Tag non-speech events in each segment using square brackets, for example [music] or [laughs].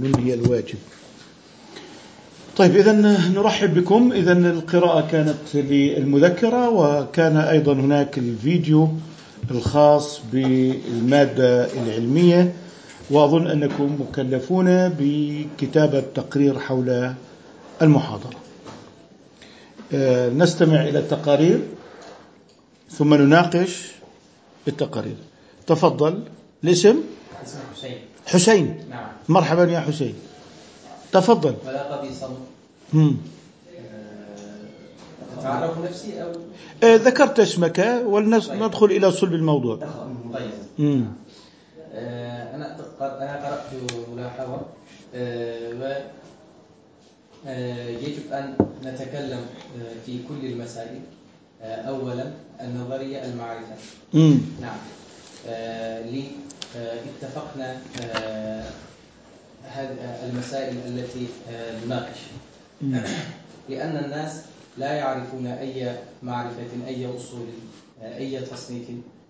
ننهي الواجب. طيب إذا نرحب بكم. إذا القراءة كانت للمذكرة وكان أيضا هناك الفيديو الخاص بالمادة العلمية. وأظن أنكم مكلفون بكتابة تقرير حول المحاضرة. آه، نستمع إلى التقارير ثم نناقش التقارير. تفضل. الاسم؟ حسين. حسين. نعم. مرحبا يا حسين. تفضل. مم. أتعرف نفسي أو؟ آه، ذكرت اسمك ولندخل إلى صلب الموضوع. طيب. مم. آه، أنا قر- أنا قرأت ملاحظة. آه، و آه، يجب أن نتكلم آه، في كل المسائل. آه، أولا النظرية المعرفة. مم. نعم. آه، آه، اتفقنا آه، هذه المسائل التي آه، نناقش مم. لأن الناس لا يعرفون أي معرفة أي أصول آه، أي تصنيف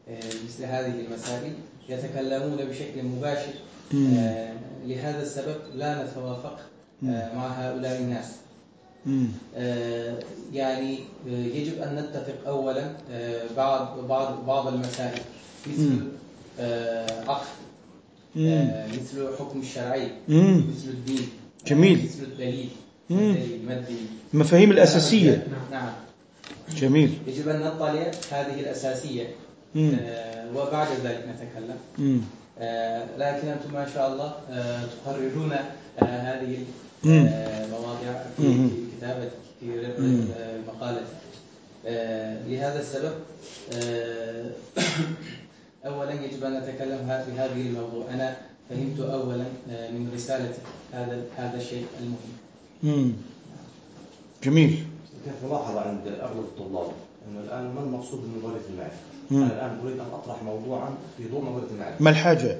آه، مثل هذه المسائل يتكلمون بشكل مباشر. آه، لهذا السبب لا نتوافق آه، مع هؤلاء الناس. آه، يعني آه، يجب أن نتفق أولا آه، بعض بعض بعض المسائل مثل. آه، عقد مم. آه، مثل الحكم الشرعي. مثل الدين جميل. مثل الدليل المفاهيم الأساسية نعم جميل يجب أن نطلع هذه الأساسية. آه، وبعد ذلك نتكلم. آه، لكن أنتم ما شاء الله آه، تقررون آه، هذه. المواضيع في كتابة في. آه، آه، لهذا السبب آه، أولا يجب أن نتكلم هذه الموضوع أنا فهمت أولا آه، من رسالتك هذا هذا الشيء المهم مم. جميل كانت ملاحظة عند أغلب الطلاب أنه الآن ما المقصود من نظرية المعرفة؟ مم. أنا الآن أريد أن أطرح موضوعا في ضوء نظرية المعرفة. ما الحاجة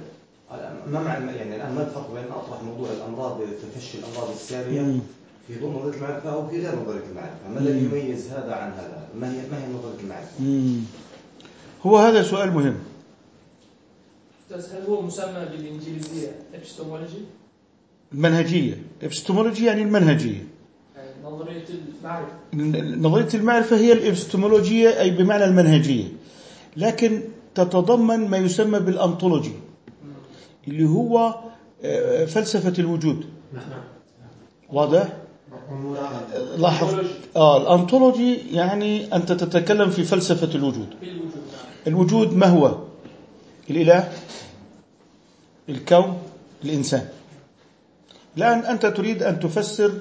ما معنى يعني الآن ما الفرق بين أطرح موضوع الأمراض تفشي الأمراض السارية مم. في ضوء نظرية المعرفة أو في غير نظرية المعرفة؟ ما الذي يميز هذا عن هذا؟ ما هي ما هي نظرية المعرفة؟ مم. هو هذا سؤال مهم هل هو مسمى بالإنجليزية epistemology المنهجية epistemology يعني المنهجية نظرية المعرفة نظرية المعرفة هي الإبستمولوجية أي بمعنى المنهجية. لكن تتضمن ما يسمى بالأنطولوجي اللي هو آه، فلسفة الوجود. واضح؟ لاحظ. آه الأنطولوجي يعني أنت تتكلم في فلسفة الوجود نعم. الوجود ما هو؟ الإله الكون الإنسان. الآن أنت تريد أن تفسر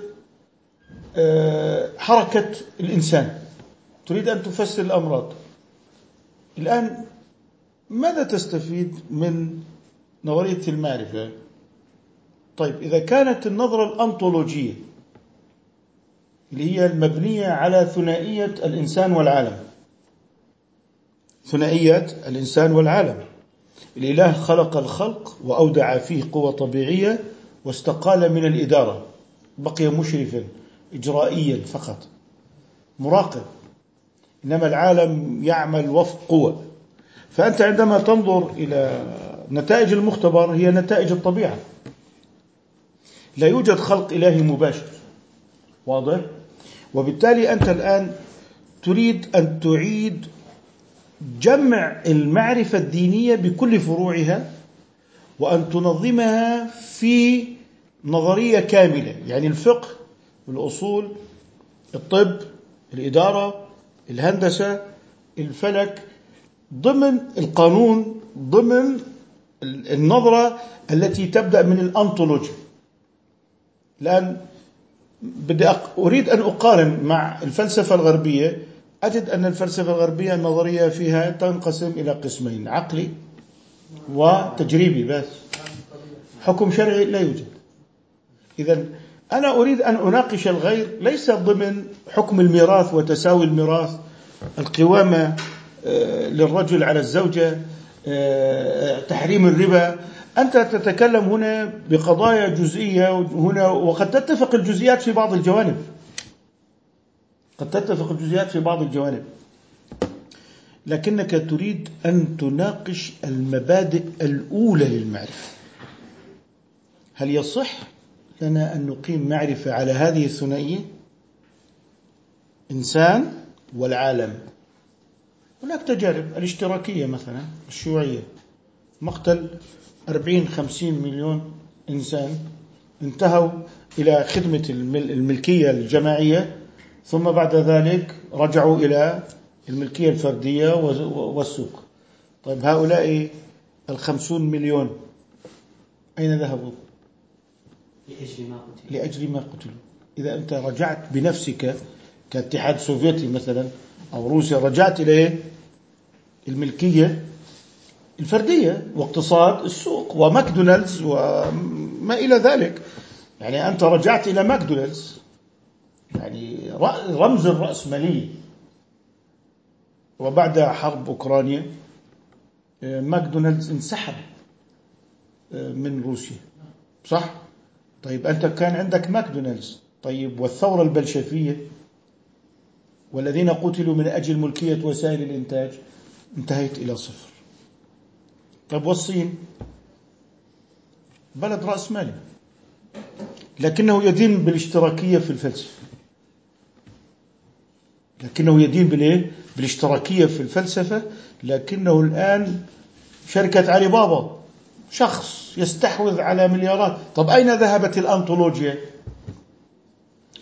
آه، حركة الإنسان. تريد أن تفسر الأمراض. الآن ماذا تستفيد من نظرية المعرفة؟ طيب إذا كانت النظرة الأنطولوجية اللي هي المبنية على ثنائية الإنسان والعالم. ثنائية الإنسان والعالم. الإله خلق الخلق وأودع فيه قوة طبيعية واستقال من الإدارة. بقي مشرفا إجرائيا فقط. مراقب. إنما العالم يعمل وفق قوة. فأنت عندما تنظر إلى نتائج المختبر هي نتائج الطبيعة. لا يوجد خلق إلهي مباشر. واضح؟ وبالتالي أنت الآن تريد أن تعيد جمع المعرفة الدينية بكل فروعها وأن تنظمها في نظرية كاملة يعني الفقه الأصول الطب الإدارة الهندسة الفلك ضمن القانون ضمن النظرة التي تبدأ من الأنطولوجي الآن بدي. أريد أن أقارن مع الفلسفة الغربية أجد أن الفلسفة الغربية النظرية فيها تنقسم إلى قسمين عقلي وتجريبي بس. حكم شرعي لا يوجد. إذا أنا أريد أن أناقش الغير ليس ضمن حكم الميراث وتساوي الميراث القوامة آه، للرجل على الزوجة آه، تحريم الربا. أنت تتكلم هنا بقضايا جزئية هنا وقد تتفق الجزئيات في بعض الجوانب. قد تتفق الجزئيات في بعض الجوانب. لكنك تريد أن تناقش المبادئ الأولى للمعرفة. هل يصح لنا أن نقيم معرفة على هذه الثنائية؟ إنسان والعالم. هناك تجارب الاشتراكية مثلا الشيوعية. مقتل 40 50 مليون إنسان انتهوا إلى خدمة المل- الملكية الجماعية. ثم بعد ذلك رجعوا إلى الملكية الفردية والسوق. طيب هؤلاء الخمسون مليون أين ذهبوا؟ لأجل ما قتل لأجل ما قتلوا. إذا أنت رجعت بنفسك كاتحاد سوفيتي مثلا أو روسيا رجعت إلى؟ الملكية الفردية واقتصاد السوق وماكدونالدز وما إلى ذلك. يعني أنت رجعت إلى ماكدونالدز. يعني رمز الرأسمالية وبعد حرب أوكرانيا آه، ماكدونالدز انسحب آه، من روسيا. صح؟ طيب أنت كان عندك ماكدونالدز. طيب والثورة البلشفية والذين قتلوا من أجل ملكية وسائل الإنتاج انتهيت إلى صفر. طيب والصين؟ بلد رأس مالي لكنه يدين بالاشتراكية في الفلسفة. لكنه يدين بالايه؟ بالاشتراكية في الفلسفة لكنه الآن شركة علي بابا شخص يستحوذ على مليارات. طب أين ذهبت الأنطولوجيا؟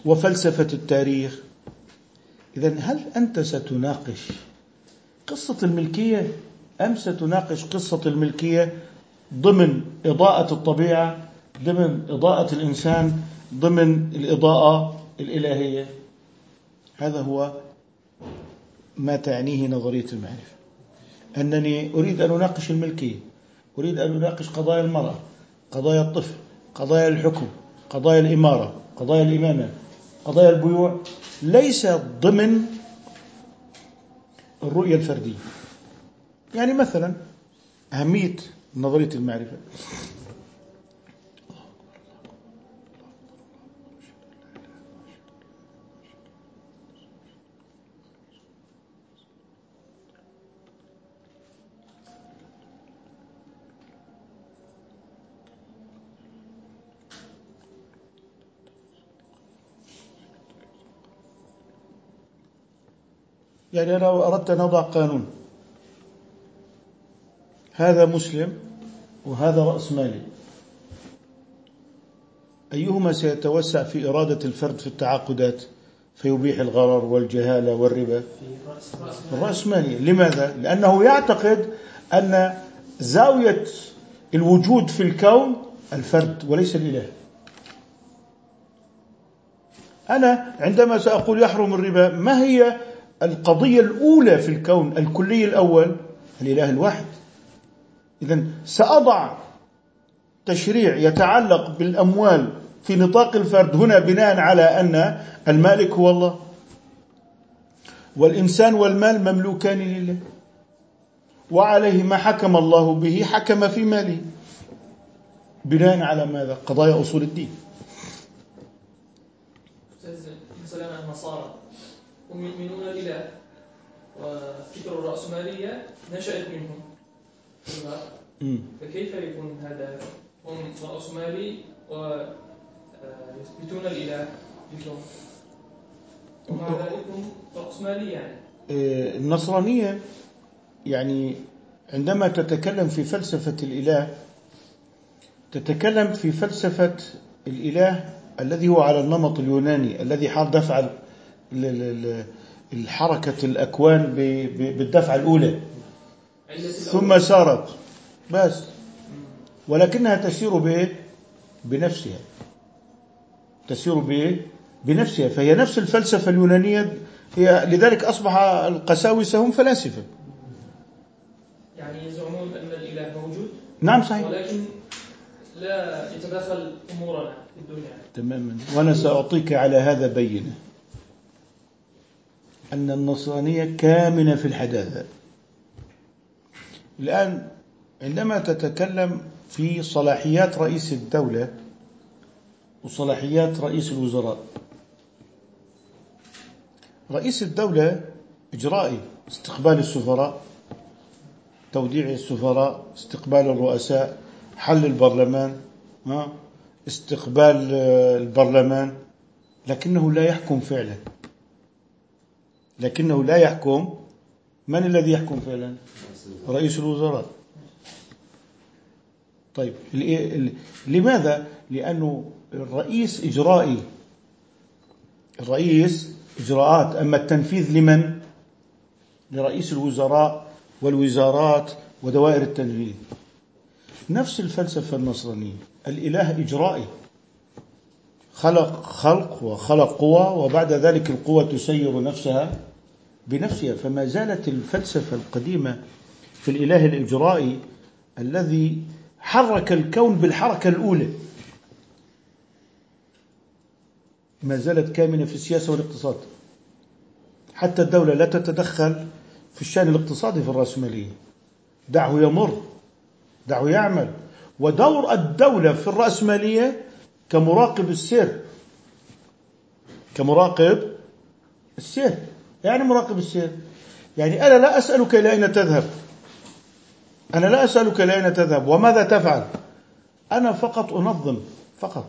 وفلسفة التاريخ. إذا هل أنت ستناقش قصة الملكية؟ أم ستناقش قصة الملكية ضمن إضاءة الطبيعة ضمن إضاءة الإنسان ضمن الإضاءة الإلهية؟ هذا هو ما تعنيه نظرية المعرفة. أنني أريد أن أناقش الملكية أريد أن أناقش قضايا المرأة قضايا الطفل قضايا الحكم قضايا الإمارة قضايا الإمامة قضايا البيوع. ليس ضمن الرؤية الفردية. يعني مثلا أهمية نظرية المعرفة. يعني أنا أردت أن أضع قانون. هذا مسلم وهذا رأس مالي. أيهما سيتوسع في إرادة الفرد في التعاقدات فيبيح الغرر والجهالة والربا؟ في رأس رأس الرأسمالية لماذا؟ لأنه يعتقد أن زاوية الوجود في الكون الفرد وليس الإله. أنا عندما سأقول يحرم الربا ما هي القضية الأولى في الكون الكلي الأول الإله الواحد. إذا سأضع تشريع يتعلق بالأموال في نطاق الفرد هنا بناء على أن المالك هو الله. والإنسان والمال مملوكان لله. وعليه ما حكم الله به حكم في ماله. بناء على ماذا؟ قضايا أصول الدين. النصارى هم يؤمنون الإله وفكر الرأسمالية نشأت منهم. فكيف يكون هذا؟ هم رأسمالي ويثبتون الإله مثلهم ومع ذلك هم رأسمالي يعني. آه، النصرانية يعني عندما تتكلم في فلسفة الإله تتكلم في فلسفة الإله الذي هو على النمط اليوناني الذي حال دفع الحركة الأكوان بالدفعة الأولى. ثم. سارت. بس. ولكنها تسير بإيه؟ بنفسها. تسير بإيه؟ بنفسها. فهي نفس الفلسفة اليونانية. هي لذلك أصبح القساوسة هم فلاسفة. يعني يزعمون أن الإله موجود؟ نعم صحيح. ولكن لا يتدخل أمورنا في الدنيا. تماما. وأنا سأعطيك على هذا بينة. أن النصرانية كامنة في الحداثة. الآن عندما تتكلم في صلاحيات رئيس الدولة وصلاحيات رئيس الوزراء رئيس الدولة إجرائي استقبال السفراء توديع السفراء استقبال الرؤساء حل البرلمان استقبال البرلمان لكنه لا يحكم فعلا. لكنه لا يحكم. من الذي يحكم فعلا؟ رئيس الوزراء. طيب لماذا؟ لأنه الرئيس إجرائي. الرئيس إجراءات. أما التنفيذ لمن؟ لرئيس الوزراء والوزارات ودوائر التنفيذ. نفس الفلسفة النصرانية. الإله إجرائي. خلق خلق وخلق قوى وبعد ذلك القوى تسير نفسها. بنفسها فما زالت الفلسفة القديمة في الإله الإجرائي الذي حرك الكون بالحركة الأولى. ما زالت كامنة في السياسة والاقتصاد. حتى الدولة لا تتدخل في الشأن الاقتصادي في الرأسمالية. دعه يمر دعه يعمل. ودور الدولة في الرأسمالية كمراقب السير. كمراقب السير. يعني مراقب السير. يعني أنا لا أسألك إلى أين تذهب؟ أنا لا أسألك إلى أين تذهب؟ وماذا تفعل؟ أنا فقط أنظم فقط.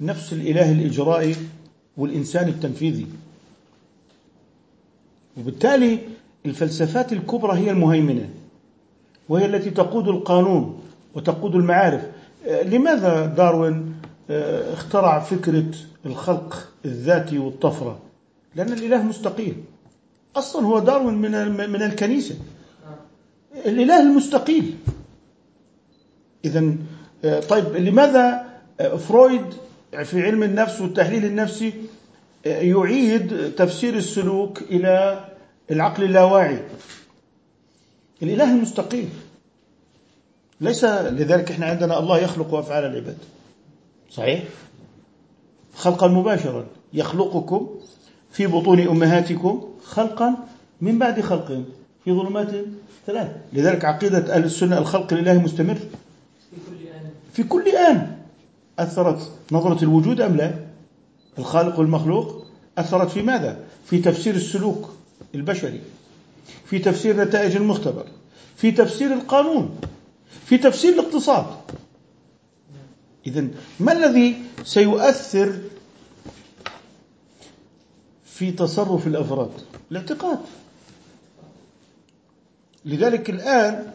نفس الإله الإجرائي والإنسان التنفيذي. وبالتالي الفلسفات الكبرى هي المهيمنة وهي التي تقود القانون وتقود المعارف. لماذا داروين آه، اخترع فكرة الخلق الذاتي والطفرة؟ لأن الإله مستقيل أصلا هو داروين من من الكنيسة. الإله المستقيل إذا آه، طيب لماذا آه، فرويد في علم النفس والتحليل النفسي يعيد تفسير السلوك إلى العقل اللاواعي؟ الإله المستقيم. ليس لذلك إحنا عندنا الله يخلق أفعال العباد. صحيح؟ خلقا مباشرا. يخلقكم في بطون أمهاتكم خلقا من بعد خلق في ظلمات ثلاث. لذلك عقيدة أهل السنة الخلق لله مستمر. في كل آن. أثرت نظرة الوجود أم لا؟ الخالق والمخلوق أثرت في ماذا؟ في تفسير السلوك البشري في تفسير نتائج المختبر في تفسير القانون في تفسير الاقتصاد. إذا ما الذي سيؤثر في تصرف الأفراد الاعتقاد. لذلك الآن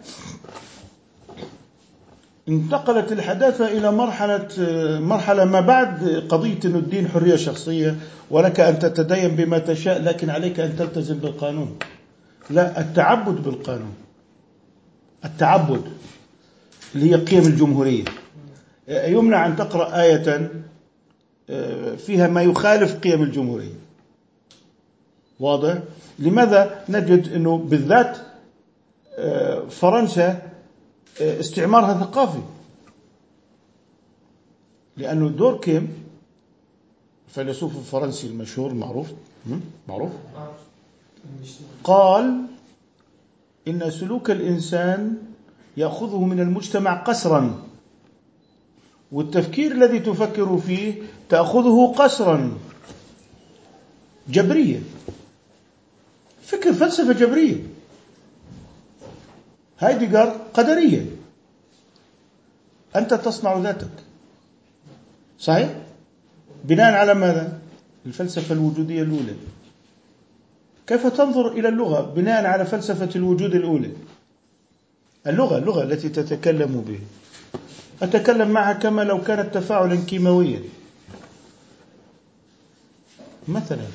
انتقلت الحداثة إلى مرحلة مرحلة ما بعد قضية الدين حرية شخصية ولك أن تتدين بما تشاء لكن عليك أن تلتزم بالقانون. لا التعبد بالقانون. التعبد اللي هي قيم الجمهورية. يمنع أن تقرأ آية آه، فيها ما يخالف قيم الجمهورية. واضح؟ لماذا نجد أنه بالذات آه، فرنسا آه، استعمارها ثقافي؟ لأنه دور كيم الفيلسوف الفرنسي المشهور المعروف معروف؟ قال إن سلوك الإنسان يأخذه من المجتمع قسرا والتفكير الذي تفكر فيه تأخذه قسرا جبرية فكر فلسفة جبرية. هايدجر قدرية أنت تصنع ذاتك. صحيح؟ بناء على ماذا؟ الفلسفة الوجودية الأولى. كيف تنظر إلى اللغة بناء على فلسفة الوجود الأولى؟ اللغة اللغة التي تتكلم به. أتكلم معها كما لو كانت تفاعلا كيماويا. مثلا.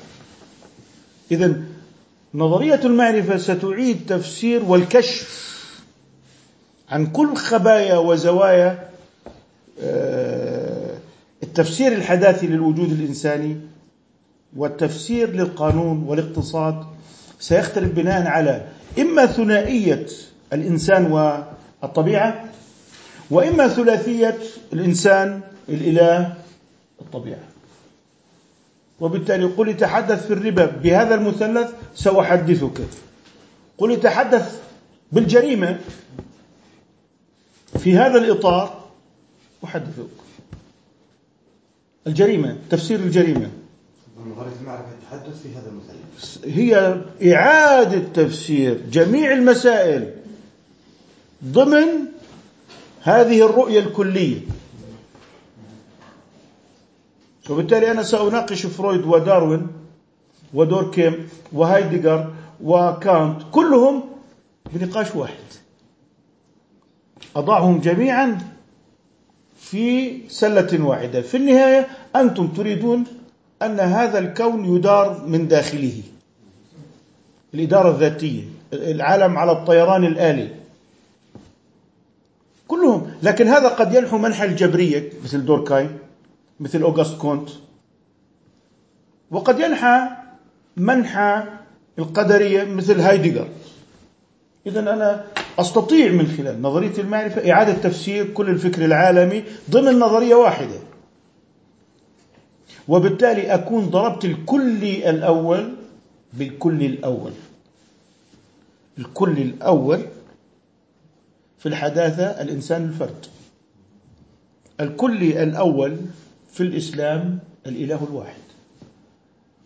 إذا نظرية المعرفة ستعيد تفسير والكشف عن كل خبايا وزوايا آه، التفسير الحداثي للوجود الإنساني والتفسير للقانون والاقتصاد سيختلف بناء على إما ثنائية الإنسان والطبيعة وإما ثلاثية الإنسان الإله الطبيعة. وبالتالي قل تحدث في الربا بهذا المثلث سأحدثك. قل تحدث بالجريمة في هذا الإطار أحدثك. الجريمة تفسير الجريمة. هي إعادة تفسير جميع المسائل ضمن هذه الرؤية الكلية. وبالتالي أنا سأناقش فرويد وداروين ودوركيم وهايدجر وكانت كلهم بنقاش واحد. أضعهم جميعا في سلة واحدة. في النهاية أنتم تريدون أن هذا الكون يدار من داخله. الإدارة الذاتية العالم على الطيران الآلي. كلهم. لكن هذا قد ينحو منحى الجبرية مثل دوركايم مثل أوغست كونت. وقد ينحى منحى القدرية مثل هايدجر إذا أنا أستطيع من خلال نظرية المعرفة إعادة تفسير كل الفكر العالمي ضمن نظرية واحدة. وبالتالي أكون ضربت الكلي الأول بالكل الأول. الكل الأول في الحداثة الإنسان الفرد. الكلي الأول في الإسلام الإله الواحد.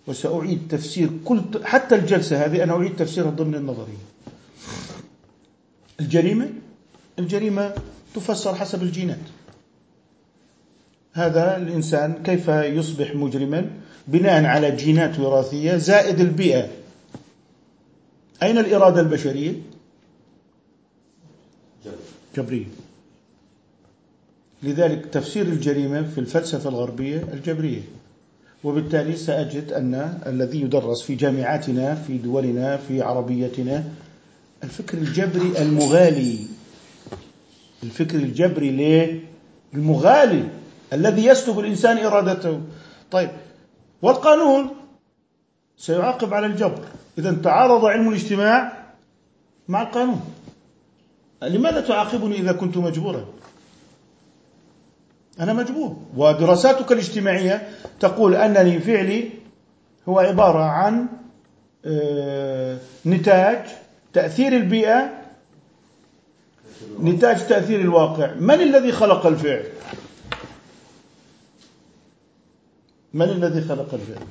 وسأعيد تفسير كل حتى الجلسة هذه أنا أعيد تفسيرها ضمن النظرية. الجريمة؟ الجريمة تفسر حسب الجينات. هذا الإنسان كيف يصبح مجرما؟ بناء على جينات وراثية زائد البيئة. أين الإرادة البشرية؟ جبرية لذلك تفسير الجريمة في الفلسفة الغربية الجبرية. وبالتالي سأجد أن الذي يدرس في جامعاتنا في دولنا في عربيتنا الفكر الجبري المغالي. الفكر الجبري ليه؟ المغالي الذي يسلب الإنسان إرادته. طيب والقانون سيعاقب على الجبر. إذا تعارض علم الاجتماع مع القانون. لماذا تعاقبني إذا كنت مجبورا؟ أنا مجبور. ودراساتك الاجتماعية تقول أنني فعلي هو عبارة عن آه، نتاج تأثير البيئة نتاج تأثير الواقع. من الذي خلق الفعل؟ من الذي خلق الفعل؟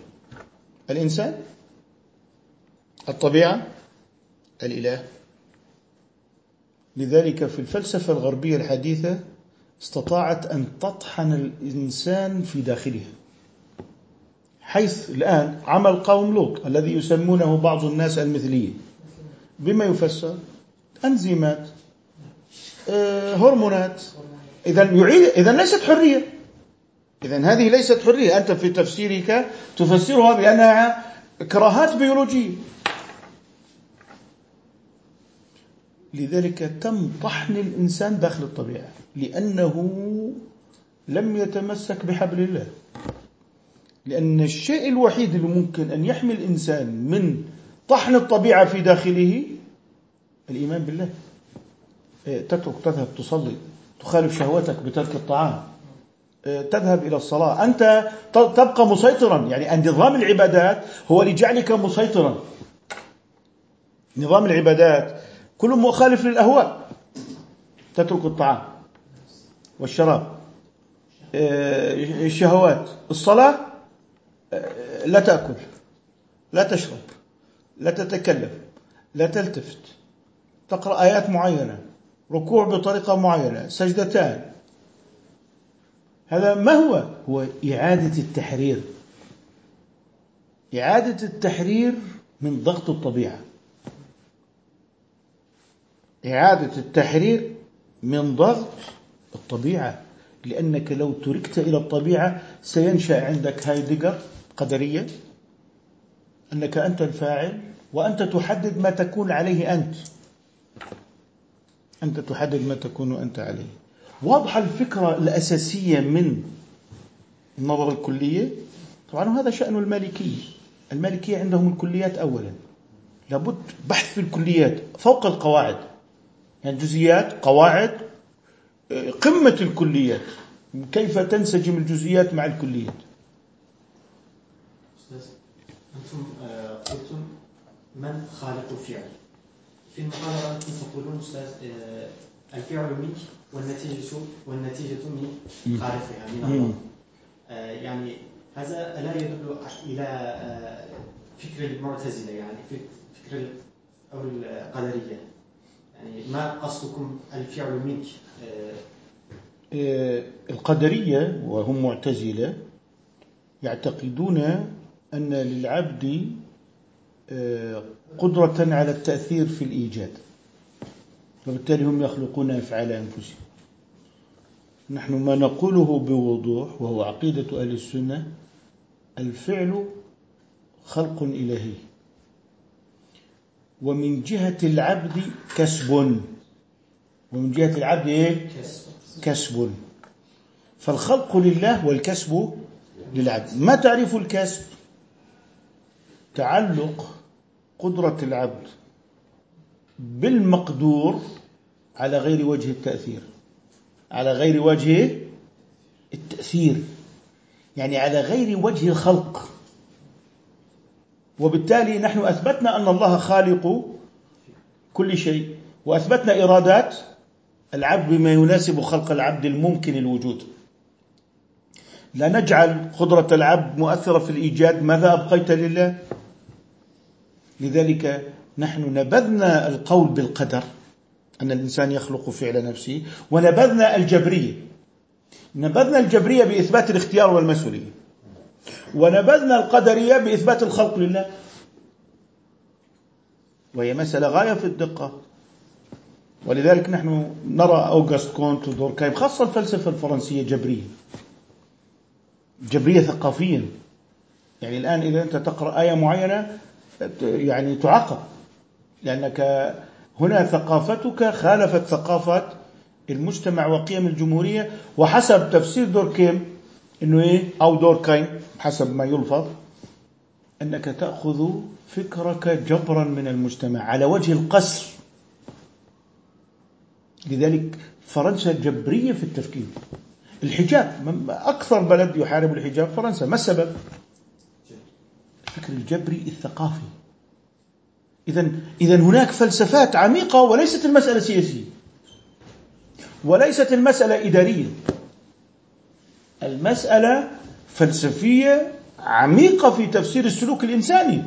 الإنسان؟ الطبيعة؟ الإله؟ لذلك في الفلسفة الغربية الحديثة استطاعت أن تطحن الإنسان في داخلها. حيث الآن عمل قوم لوط الذي يسمونه بعض الناس المثلية بما يفسر أنزيمات آه، هرمونات. إذا يعيد إذا ليست حرية. إذا هذه ليست حرية. أنت في تفسيرك تفسرها بأنها كراهات بيولوجية. لذلك تم طحن الإنسان داخل الطبيعة لأنه لم يتمسك بحبل الله. لأن الشيء الوحيد اللي ممكن أن يحمي الإنسان من طحن الطبيعة في داخله الإيمان بالله. إيه، تترك تذهب تصلي تخالف شهوتك بترك الطعام. إيه، تذهب إلى الصلاة. أنت تبقى مسيطرا. يعني نظام العبادات هو لجعلك مسيطرا. نظام العبادات كله مخالف للأهواء. تترك الطعام والشراب. إيه، الشهوات. الصلاة لا تأكل لا تشرب لا تتكلم لا تلتفت تقرأ آيات معينة ركوع بطريقة معينة سجدتان. هذا ما هو؟ هو إعادة التحرير. إعادة التحرير من ضغط الطبيعة. إعادة التحرير من ضغط الطبيعة لأنك لو تركت إلى الطبيعة سينشأ عندك هايدجر قدرية أنك أنت الفاعل وأنت تحدد ما تكون عليه أنت. أنت تحدد ما تكون أنت عليه. واضحة الفكرة الأساسية من النظرة الكلية؟ طبعا هذا شأن المالكية المالكية عندهم الكليات أولا. لابد بحث في الكليات فوق القواعد. يعني جزئيات قواعد قمة الكليات. كيف تنسجم الجزئيات مع الكليات؟ أنتم آه، قلتم من خالق الفعل. في المحاضرة أنتم تقولون أستاذ آه، الفعل منك والنتيجة والنتيجة من خالقها من الله. آه، يعني هذا لا يدل إلى فكر المعتزلة يعني فكر أو القدرية. ما قصدكم الفعل منك؟ القدرية وهم معتزلة يعتقدون أن للعبد آه، قدرة على التأثير في الإيجاد وبالتالي هم يخلقون أفعال أنفسهم. نحن ما نقوله بوضوح وهو عقيدة أهل السنة الفعل خلق إلهي. ومن جهة العبد كسب. ومن جهة العبد إيه؟ كسب. فالخلق لله والكسب للعبد. ما تعرف الكسب؟ تعلق قدرة العبد بالمقدور على غير وجه التأثير. على غير وجه التأثير. يعني على غير وجه الخلق. وبالتالي نحن أثبتنا أن الله خالق كل شيء وأثبتنا إرادات العبد بما يناسب خلق العبد الممكن الوجود. لا نجعل قدرة العبد مؤثرة في الإيجاد ماذا أبقيت لله؟ لذلك نحن نبذنا القول بالقدر أن الإنسان يخلق فعل نفسه ونبذنا الجبرية. نبذنا الجبرية بإثبات الاختيار والمسؤولية. ونبذنا القدرية بإثبات الخلق لله. وهي مسألة غاية في الدقة. ولذلك نحن نرى أوغست كونت ودوركايم خاصة الفلسفة الفرنسية جبرية. جبرية ثقافيا. يعني الآن إذا أنت تقرأ آية معينة يعني تعاقب لأنك هنا ثقافتك خالفت ثقافة المجتمع وقيم الجمهورية وحسب تفسير دوركيم إنه إيه؟ أو دوركايم حسب ما يلفظ أنك تأخذ فكرك جبرا من المجتمع على وجه القسر لذلك فرنسا جبرية في التفكير. الحجاب أكثر بلد يحارب الحجاب فرنسا. ما السبب؟ الفكر الجبري الثقافي. إذا إذا هناك فلسفات عميقة وليست المسألة سياسية. وليست المسألة إدارية. المسألة فلسفية عميقة في تفسير السلوك الإنساني.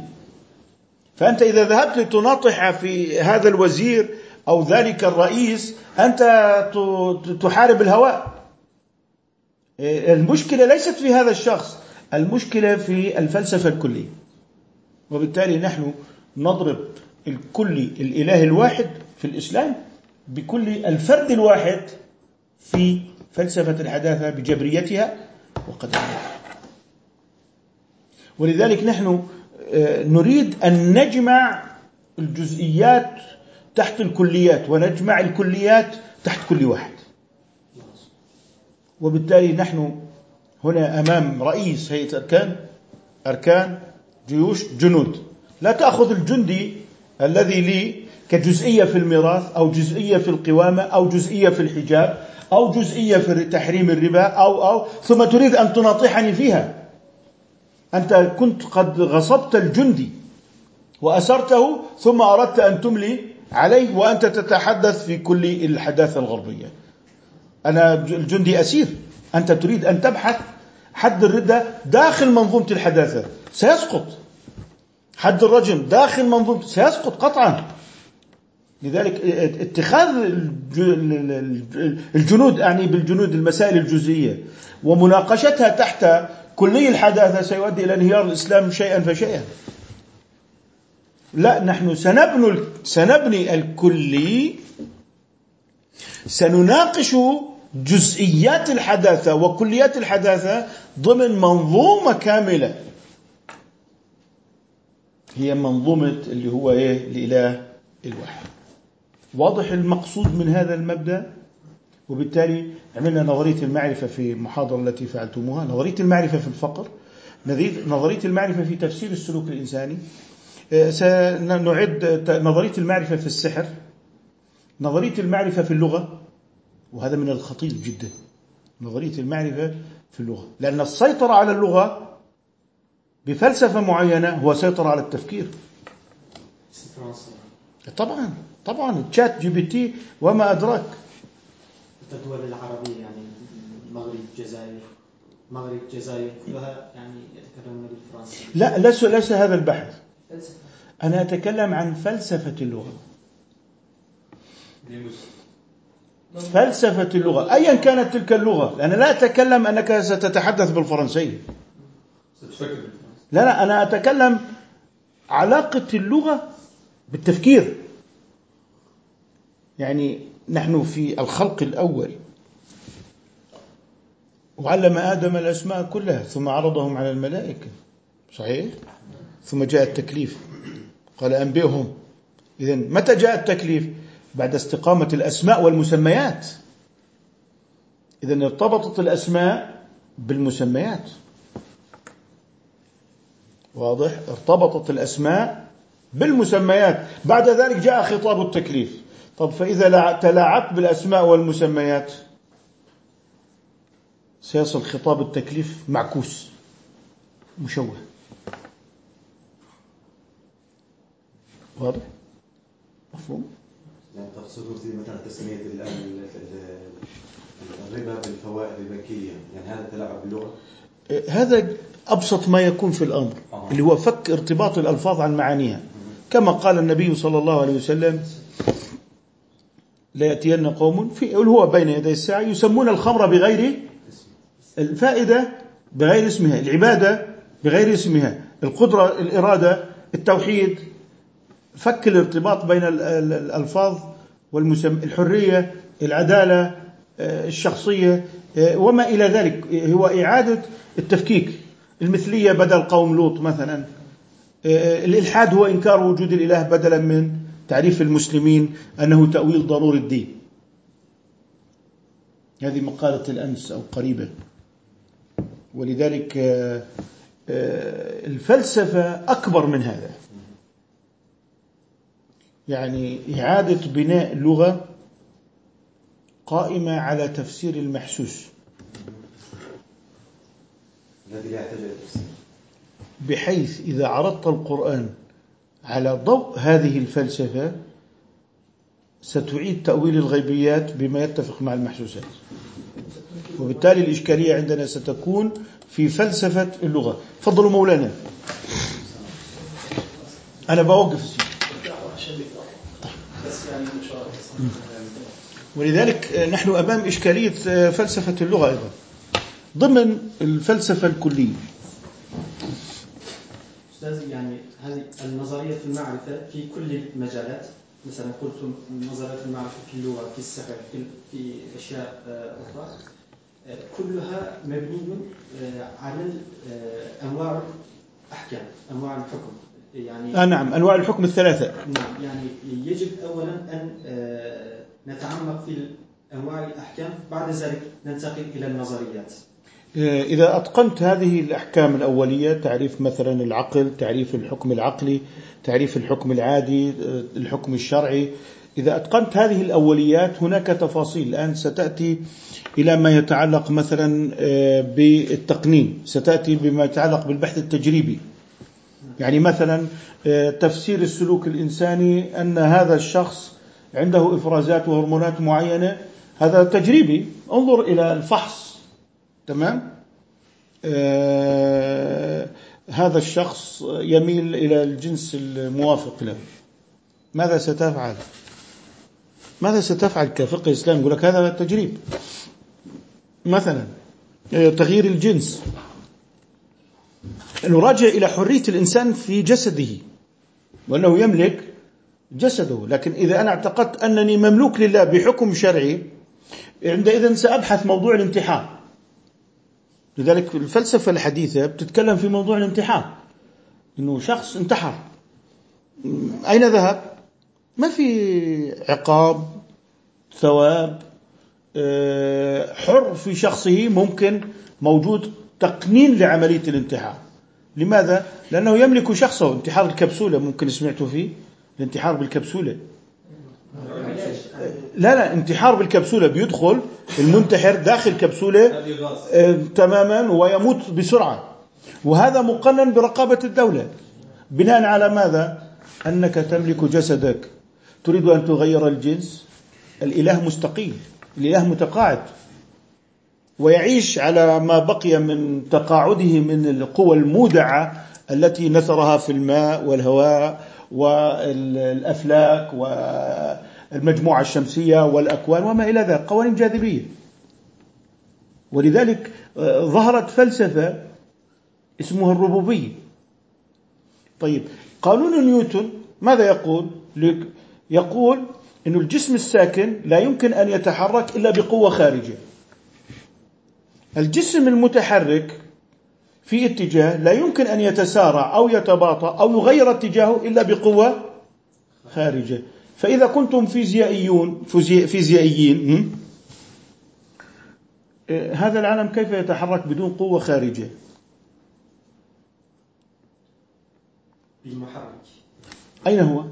فأنت إذا ذهبت لتناطح في هذا الوزير أو ذلك الرئيس أنت تحارب الهواء. المشكلة ليست في هذا الشخص المشكلة في الفلسفة الكلية. وبالتالي نحن نضرب الكلي الإله الواحد في الإسلام بكل الفرد الواحد في فلسفة الحداثة بجبريتها وقدريتها ولذلك نحن آه، نريد أن نجمع الجزئيات تحت الكليات ونجمع الكليات تحت كل واحد. وبالتالي نحن هنا أمام رئيس هيئة أركان أركان جيوش جنود. لا تأخذ الجندي الذي لي كجزئية في الميراث أو جزئية في القوامة أو جزئية في الحجاب أو جزئية في تحريم الربا أو أو ثم تريد أن تناطحني فيها. أنت كنت قد غصبت الجندي وأسرته ثم أردت أن تملي عليه وأنت تتحدث في كل الحداثة الغربية. أنا الجندي أسير. أنت تريد أن تبحث حد الردة داخل منظومة الحداثة. سيسقط. حد الرجم داخل منظومة سيسقط قطعا. لذلك اتخاذ الجنود أعني بالجنود المسائل الجزئية ومناقشتها تحت كلي الحداثة سيؤدي إلى انهيار الإسلام شيئا فشيئا. لا نحن سنبني سنبني الكلي سنناقش جزئيات الحداثة وكليات الحداثة ضمن منظومة كاملة. هي منظومة اللي هو إيه؟ الإله الواحد. واضح المقصود من هذا المبدأ؟ وبالتالي عملنا نظرية المعرفة في المحاضرة التي فعلتموها نظرية المعرفة في الفقر نظرية المعرفة في تفسير السلوك الإنساني. آه، سنعد نظرية المعرفة في السحر نظرية المعرفة في اللغة وهذا من الخطير جدا نظرية المعرفة في اللغة. لأن السيطرة على اللغة بفلسفة معينة هو سيطر على التفكير. طبعا طبعا ChatGPT وما أدراك. الدول العربية يعني المغرب الجزائر. المغرب الجزائر كلها يعني يتكلمون بالفرنسية لا ليس ليس هذا البحث. أنا أتكلم عن فلسفة اللغة. فلسفة اللغة. أيا كانت تلك اللغة. أنا لا أتكلم أنك ستتحدث بالفرنسية لا لا أنا أتكلم علاقة اللغة بالتفكير. يعني نحن في الخلق الأول. وعلم آدم الأسماء كلها ثم عرضهم على الملائكة. صحيح؟ ثم جاء التكليف. قال أنبئهم. إذا متى جاء التكليف؟ بعد استقامة الأسماء والمسميات. إذا ارتبطت الأسماء بالمسميات. واضح؟ ارتبطت الأسماء بالمسميات. بعد ذلك جاء خطاب التكليف. طب فإذا تلاعبت بالأسماء والمسميات. سيصل خطاب التكليف معكوس. مشوه. واضح؟ مفهوم؟ يعني تقصدوا في مثلا تسمية ال- ال- ال- الربا بالفوائد البنكية. يعني هذا تلاعب باللغة؟ هذا أبسط ما يكون في الأمر. اللي هو فك ارتباط الألفاظ عن معانيها. كما قال النبي صلى الله عليه وسلم لا يأتين قوم في هو بين يدي الساعة يسمون الخمر بغير الفائدة بغير اسمها العبادة بغير اسمها القدرة الإرادة التوحيد. فك الارتباط بين ال- ال- الألفاظ والمسم الحرية العدالة آه، الشخصية آه، وما إلى ذلك. هو إعادة التفكيك. المثلية بدل قوم لوط مثلا. آه، الإلحاد هو إنكار وجود الإله بدلا من تعريف المسلمين أنه تأويل ضروري الدين. هذه مقالة الأمس أو قريبة. ولذلك آه، آه، الفلسفة أكبر من هذا. يعني إعادة بناء لغة قائمة على تفسير المحسوس. الذي لا يحتاج إلى تفسير. بحيث إذا عرضت القرآن على ضوء هذه الفلسفة ستعيد تأويل الغيبيات بما يتفق مع المحسوسات. وبالتالي الإشكالية عندنا ستكون في فلسفة اللغة. فضلوا مولانا. أنا بوقف ولذلك نحن أمام إشكالية فلسفة اللغة أيضا. ضمن الفلسفة الكلية أستاذ يعني هذه النظرية المعرفة في كل المجالات. مثلا قلت نظرية المعرفة في اللغة في السحر في, في أشياء آه، أخرى. آه، كلها مبني آه، على أنواع الأحكام أنواع الحكم. يعني آه نعم أنواع الحكم الثلاثة. نعم يعني يجب اولا أن آه، نتعمق في أنواع الأحكام. بعد ذلك ننتقل إلى النظريات. إذا أتقنت هذه الأحكام الأولية تعريف مثلا العقل تعريف الحكم العقلي تعريف الحكم العادي الحكم الشرعي إذا أتقنت هذه الأوليات هناك تفاصيل. الآن ستأتي إلى ما يتعلق مثلا آه، بالتقنين. ستأتي بما يتعلق بالبحث التجريبي. يعني مثلا آه، تفسير السلوك الإنساني أن هذا الشخص عنده إفرازات وهرمونات معينة. هذا تجريبي. انظر إلى الفحص. تمام؟ آه هذا الشخص يميل إلى الجنس الموافق له. ماذا ستفعل؟ ماذا ستفعل كفقه إسلام يقول لك هذا تجريب. مثلا آه، تغيير الجنس. نراجع إلى حرية الإنسان في جسده وأنه يملك جسده. لكن إذا أنا اعتقدت أنني مملوك لله بحكم شرعي عندئذ سأبحث موضوع الانتحار لذلك الفلسفة الحديثة بتتكلم في موضوع الانتحار. إنه شخص انتحر. أين ذهب؟ ما في عقاب ثواب آه، حر في شخصه ممكن موجود تقنين لعملية الانتحار. لماذا؟ لأنه يملك شخصه. انتحار الكبسولة ممكن سمعتوا فيه. الانتحار بالكبسولة. لا لا انتحار بالكبسولة بيدخل المنتحر داخل كبسولة آه، تماما ويموت بسرعة. وهذا مقنن برقابة الدولة. بناء على ماذا؟ أنك تملك جسدك. تريد أن تغير الجنس؟ الإله مستقيم الإله متقاعد. ويعيش على ما بقي من تقاعده من القوى المودعة التي نثرها في الماء والهواء والأفلاك والمجموعة الشمسية والأكوان وما إلى ذلك قوانين جاذبية. ولذلك آه، ظهرت فلسفة اسمها الربوبية. طيب قانون نيوتن ماذا يقول؟ يقول أن الجسم الساكن لا يمكن أن يتحرك إلا بقوة خارجة الجسم المتحرك في اتجاه لا يمكن أن يتسارع أو يتباطأ أو يغير اتجاهه إلا بقوة خارجة فإذا كنتم فيزيائيون فيزي- فيزيائيين؟ إيه، هذا العالم كيف يتحرك بدون قوة خارجة بالمحرك أين هو؟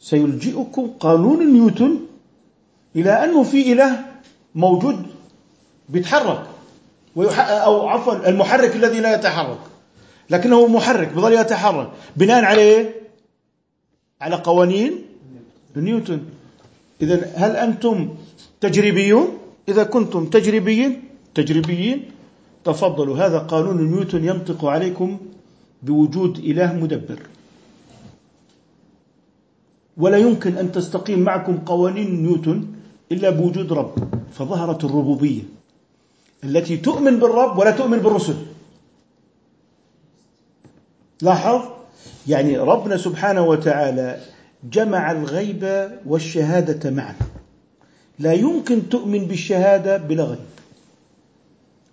سيلجئكم قانون نيوتن إلى أنه في إله موجود بيتحرك. أو عفوا المحرك الذي لا يتحرك لكنه محرك بظل يتحرك بناء على إيه؟ على قوانين نيوتن. إذا هل أنتم تجريبيون؟ إذا كنتم تجريبيين تجريبيين تفضلوا. هذا قانون نيوتن ينطق عليكم بوجود إله مدبر. ولا يمكن أن تستقيم معكم قوانين نيوتن إلا بوجود رب فظهرت الربوبية التي تؤمن بالرب ولا تؤمن بالرسل. لاحظ؟ يعني ربنا سبحانه وتعالى جمع الغيب والشهادة معا. لا يمكن تؤمن بالشهادة بلا غيب.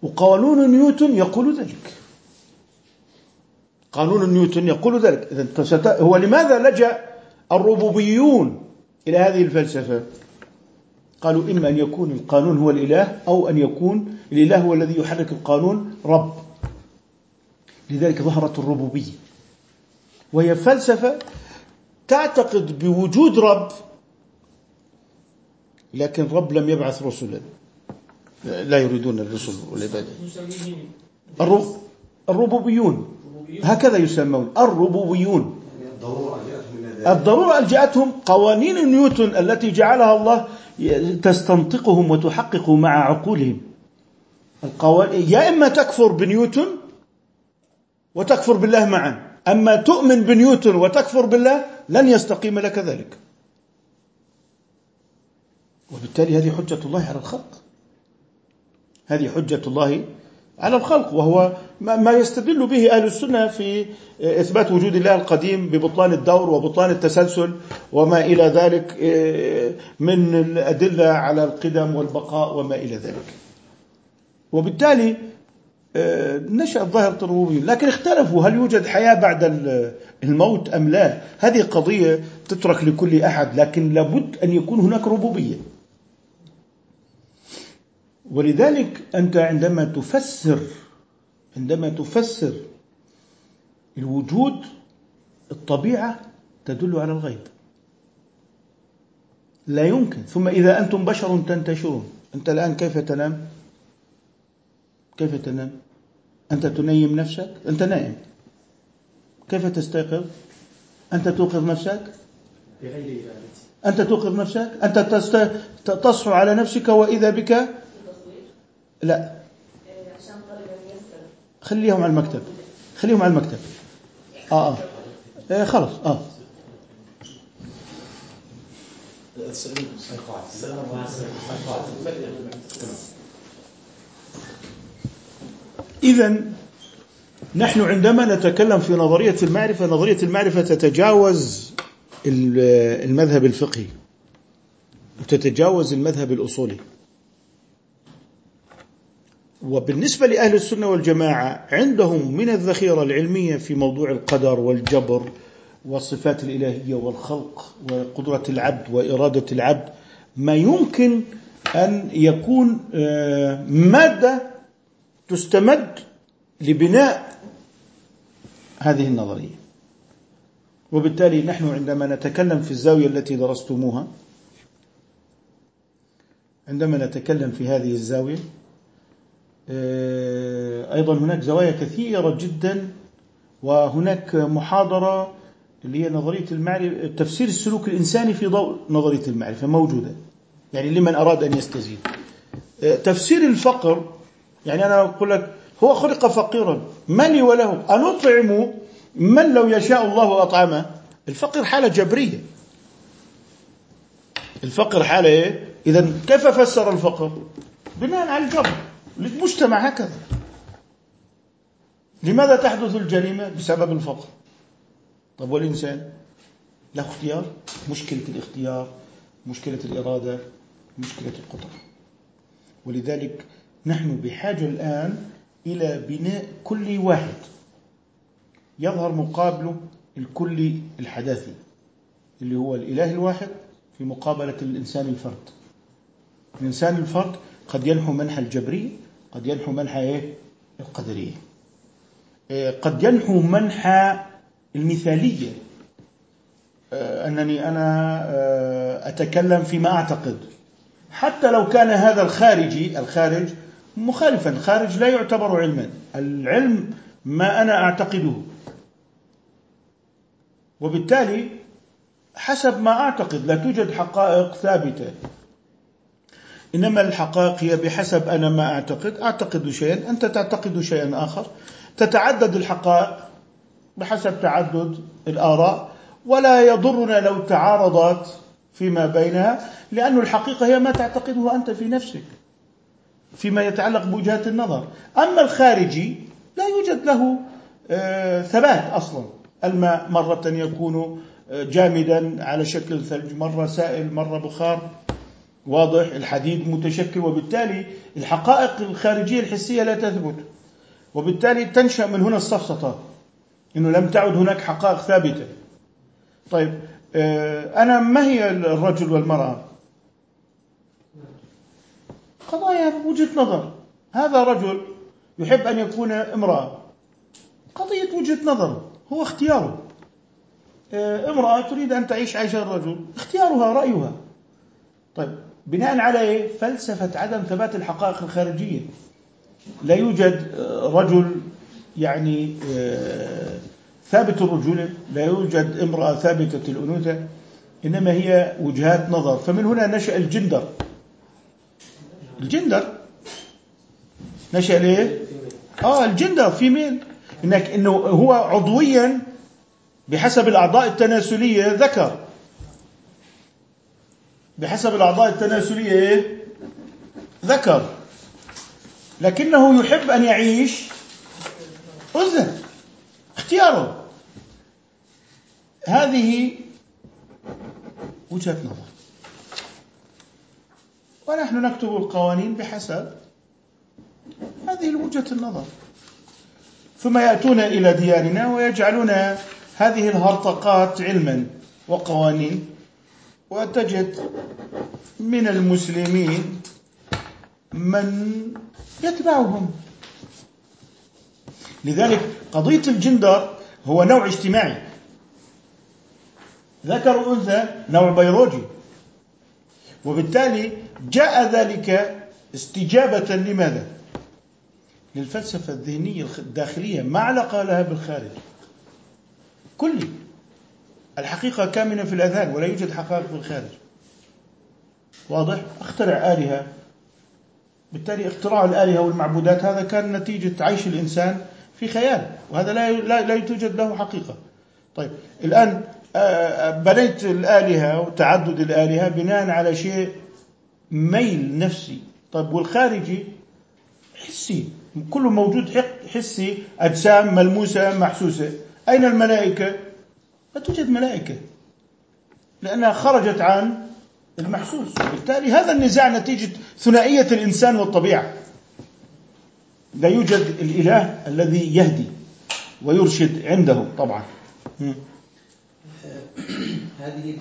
وقانون نيوتن يقول ذلك. قانون نيوتن يقول ذلك. إذا هو لماذا لجأ الربوبيون إلى هذه الفلسفة؟ قالوا إما أن يكون القانون هو الإله أو أن يكون الإله هو الذي يحرك القانون رب. لذلك ظهرت الربوبية. وهي فلسفة تعتقد بوجود رب لكن رب لم يبعث رسلا. لا يريدون الرسل والعبادة. الربوبيون. ربوبيون هكذا يسمون الربوبيون. الضرورة ألجأتهم قوانين نيوتن التي جعلها الله تستنطقهم وتحقق مع عقولهم. القوانين يا إما تكفر بنيوتن وتكفر بالله معا. أما تؤمن بنيوتن وتكفر بالله لن يستقيم لك ذلك. وبالتالي هذه حجة الله على الخلق. هذه حجة الله على الخلق وهو ما يستدل به أهل السنة في إثبات وجود الله القديم ببطلان الدور وبطلان التسلسل وما إلى ذلك من الأدلة على القدم والبقاء وما إلى ذلك. وبالتالي نشأت ظاهرة الربوبية لكن اختلفوا هل يوجد حياة بعد الموت أم لا. هذه قضية تترك لكل أحد لكن لابد أن يكون هناك ربوبية. ولذلك أنت عندما تفسر عندما تفسر الوجود الطبيعة تدل على الغيب. لا يمكن. ثم إذا أنتم بشر تنتشرون. أنت الآن كيف تنام؟ كيف تنام؟ أنت تنيم نفسك؟ أنت نائم. كيف تستيقظ؟ أنت توقظ نفسك؟ بغير أنت توقظ نفسك؟ أنت تست... تصحو على نفسك وإذا بك؟ لا. خليهم على المكتب. خليهم على المكتب. آه آه. إيه خلص آه. إذا نحن عندما نتكلم في نظرية المعرفة نظرية المعرفة تتجاوز المذهب الفقهي. وتتجاوز المذهب الأصولي. وبالنسبة لأهل السنة والجماعة عندهم من الذخيرة العلمية في موضوع القدر والجبر والصفات الإلهية والخلق وقدرة العبد وإرادة العبد ما يمكن أن يكون مادة تستمد لبناء هذه النظرية. وبالتالي نحن عندما نتكلم في الزاوية التي درستموها عندما نتكلم في هذه الزاوية أيضا هناك زوايا كثيرة جدا وهناك محاضرة اللي هي نظرية المعرفة تفسير السلوك الإنساني في ضوء نظرية المعرفة موجودة يعني لمن أراد أن يستزيد. تفسير الفقر يعني أنا أقول لك هو خلق فقيرا. ما لي وله؟ أن أطعم من لو يشاء الله أطعمه؟ الفقر حالة جبرية. الفقر حالة إيه؟ إذا كيف فسر الفقر؟ بناء على الجبر. المجتمع هكذا. لماذا تحدث الجريمة؟ بسبب الفقر. طب والإنسان؟ له اختيار. مشكلة الاختيار مشكلة الإرادة مشكلة القدرة. ولذلك نحن بحاجة الآن إلى بناء كل واحد. يظهر مقابله الكلي الحداثي اللي هو الإله الواحد في مقابلة الإنسان الفرد. الإنسان الفرد قد ينحو منحى الجبرية قد ينحو منحى إيه؟ القدرية. إيه، قد ينحو منحى المثالية. آه، أنني أنا آه، أتكلم فيما أعتقد. حتى لو كان هذا الخارجي الخارج مخالفا الخارج لا يعتبر علما. العلم ما أنا أعتقده. وبالتالي حسب ما أعتقد لا توجد حقائق ثابتة. إنما الحقائق هي بحسب أنا ما أعتقد. أعتقد شيئا أنت تعتقد شيئا آخر. تتعدد الحقائق بحسب تعدد الآراء. ولا يضرنا لو تعارضت فيما بينها لأن الحقيقة هي ما تعتقده أنت في نفسك. فيما يتعلق بوجهات النظر. أما الخارجي لا يوجد له آه، ثبات أصلا. الماء مرة يكون آه، جامدا على شكل ثلج مرة سائل مرة بخار واضح الحديد متشكل وبالتالي الحقائق الخارجية الحسية لا تثبت. وبالتالي تنشأ من هنا السفسطة إنه لم تعد هناك حقائق ثابتة. طيب آه، أنا ما هي الرجل والمرأة؟ قضايا وجهة نظر. هذا رجل يحب أن يكون امرأة. قضية وجهة نظر هو اختياره. آه، امرأة تريد أن تعيش عيش الرجل اختيارها رأيها. طيب بناء على إيه؟ فلسفة عدم ثبات الحقائق الخارجية. لا يوجد آه، رجل يعني آه، ثابت الرجولة لا يوجد امرأة ثابتة الأنوثة إنما هي وجهات نظر. فمن هنا نشأ الجندر. الجندر نشأ ليه؟ آه الجندر في مين؟ إنك إنه هو عضويا بحسب الأعضاء التناسلية ذكر بحسب الأعضاء التناسلية إيه؟ ذكر لكنه يحب أن يعيش أنثى اختياره هذه وجهة نظر ونحن نكتب القوانين بحسب هذه وجهة النظر. ثم يأتون إلى ديارنا ويجعلون هذه الهرطقات علما وقوانين. وتجد من المسلمين من يتبعهم. لذلك قضية الجندر هو نوع اجتماعي. ذكر وأنثى نوع بيولوجي. وبالتالي جاء ذلك استجابة لماذا؟ للفلسفة الذهنية الداخلية ما علاقة لها بالخارج؟ كلي الحقيقة كامنة في الأذهان ولا يوجد حقائق في الخارج واضح؟ اخترع آلهة. بالتالي اختراع الآلهة والمعبودات هذا كان نتيجة عيش الإنسان في خيال وهذا لا لا, لا توجد له حقيقة. طيب الآن بنيت الآلهة وتعدد الآلهة بناء على شيء ميل نفسي. طيب والخارجي حسي. كله موجود حسي أجسام ملموسة محسوسة. أين الملائكة؟ لا توجد ملائكة لأنها خرجت عن المحسوس. بالتالي هذا النزاع نتيجة ثنائية الإنسان والطبيعة. لا يوجد الإله الذي يهدي ويرشد عنده طبعا. هذه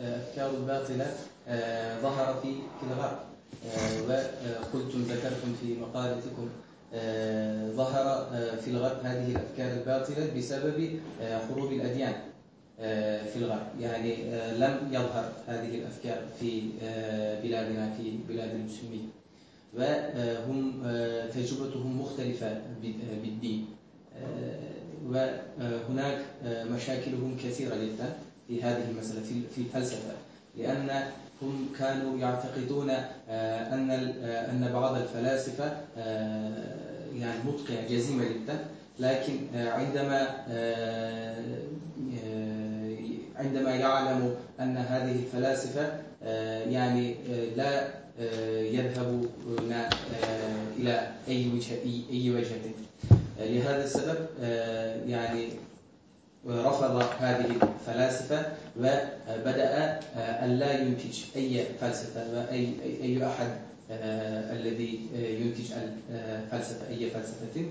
الأفكار الباطلة آه، ظهر في في الغرب. آه، وقلتم ذكرتم في مقالتكم آه، ظهر في الغرب هذه الأفكار الباطلة بسبب حروب الأديان في الغرب. يعني لم يظهر هذه الأفكار في بلادنا في بلاد المسلمين. وهم تجربتهم مختلفة بالدين. وهناك مشاكلهم كثيرة جدا في هذه المسألة في الفلسفة. لأن هم كانوا يعتقدون أن أن بعض الفلاسفة يعني متقنة جزيمة جدا. لكن عندما عندما يعلم أن هذه الفلاسفة يعني لا آه، يذهبون آه، إلى أي وجهة أي وجهة آه، لهذا السبب آه، يعني رفض هذه الفلاسفة وبدأ آه، أن لا ينتج أي فلسفة وأي أي- أحد آه، الذي آه، ينتج الفلسفة أي فلسفة.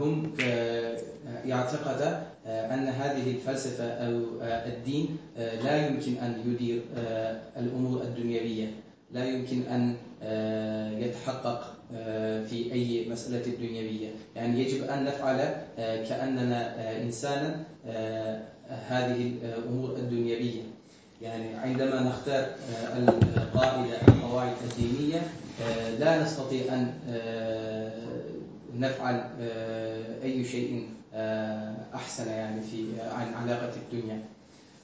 وهم آه، يعتقد آه، أن هذه الفلسفة أو آه، الدين آه، لا يمكن أن يدير آه، الأمور الدنيوية. لا يمكن أن آه، يتحقق آه، في أي مسألة دنيوية. يعني يجب أن نفعل آه، كأننا آه، إنسانا آه، هذه الأمور الدنيوية. يعني عندما نختار آه، القاعدة القواعد الدينية آه، لا نستطيع أن آه، نفعل أي شيء أحسن يعني في عن علاقة الدنيا.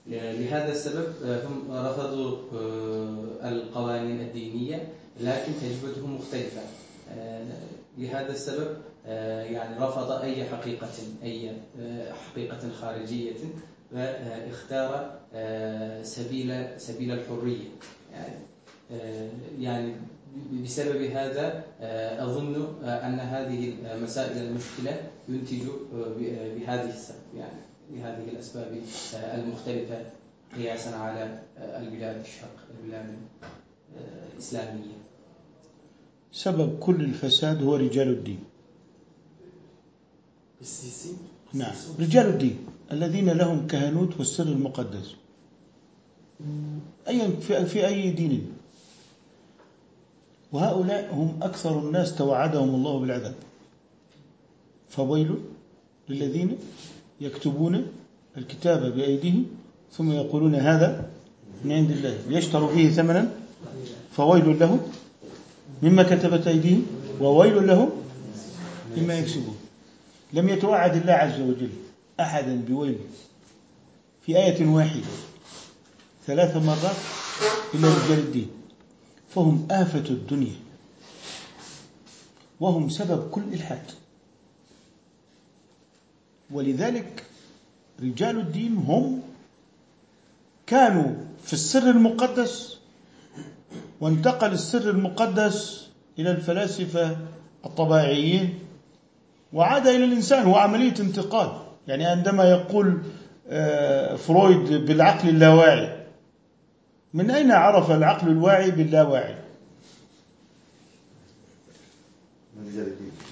لهذا السبب هم رفضوا القوانين الدينية لكن تجربتهم مختلفة. لهذا السبب يعني رفض أي حقيقة أي حقيقة خارجية واختار آه، سبيل سبيل الحرية. يعني آه، يعني بسبب هذا آه، أظن أن هذه المسائل المشكلة ينتج ب- بهذه السبب يعني بهذه الأسباب المختلفة قياسا على البلاد الشرق البلاد الإسلامية سبب كل الفساد هو رجال الدين. السيسي؟ نعم رجال الدين. الذين لهم كهنوت والسر المقدس. أيا في, في أي دين. وهؤلاء هم أكثر الناس توعدهم الله بالعذاب. فويل للذين يكتبون الكتاب بأيديهم ثم يقولون هذا من عند الله. ليشتروا فيه ثمنا. فويل لهم مما كتبت أيديهم وويل لهم مما يكسبون. لم يتوعد الله عز وجل. أحدا بويل في آية واحدة ثلاث مرات إلى رجال الدين فهم آفة الدنيا وهم سبب كل إلحاد. ولذلك رجال الدين هم كانوا في السر المقدس وانتقل السر المقدس إلى الفلاسفة الطبيعيين وعاد إلى الإنسان هو عملية انتقال. يعني عندما يقول آه، فرويد بالعقل اللاواعي. من أين عرف العقل الواعي باللاواعي؟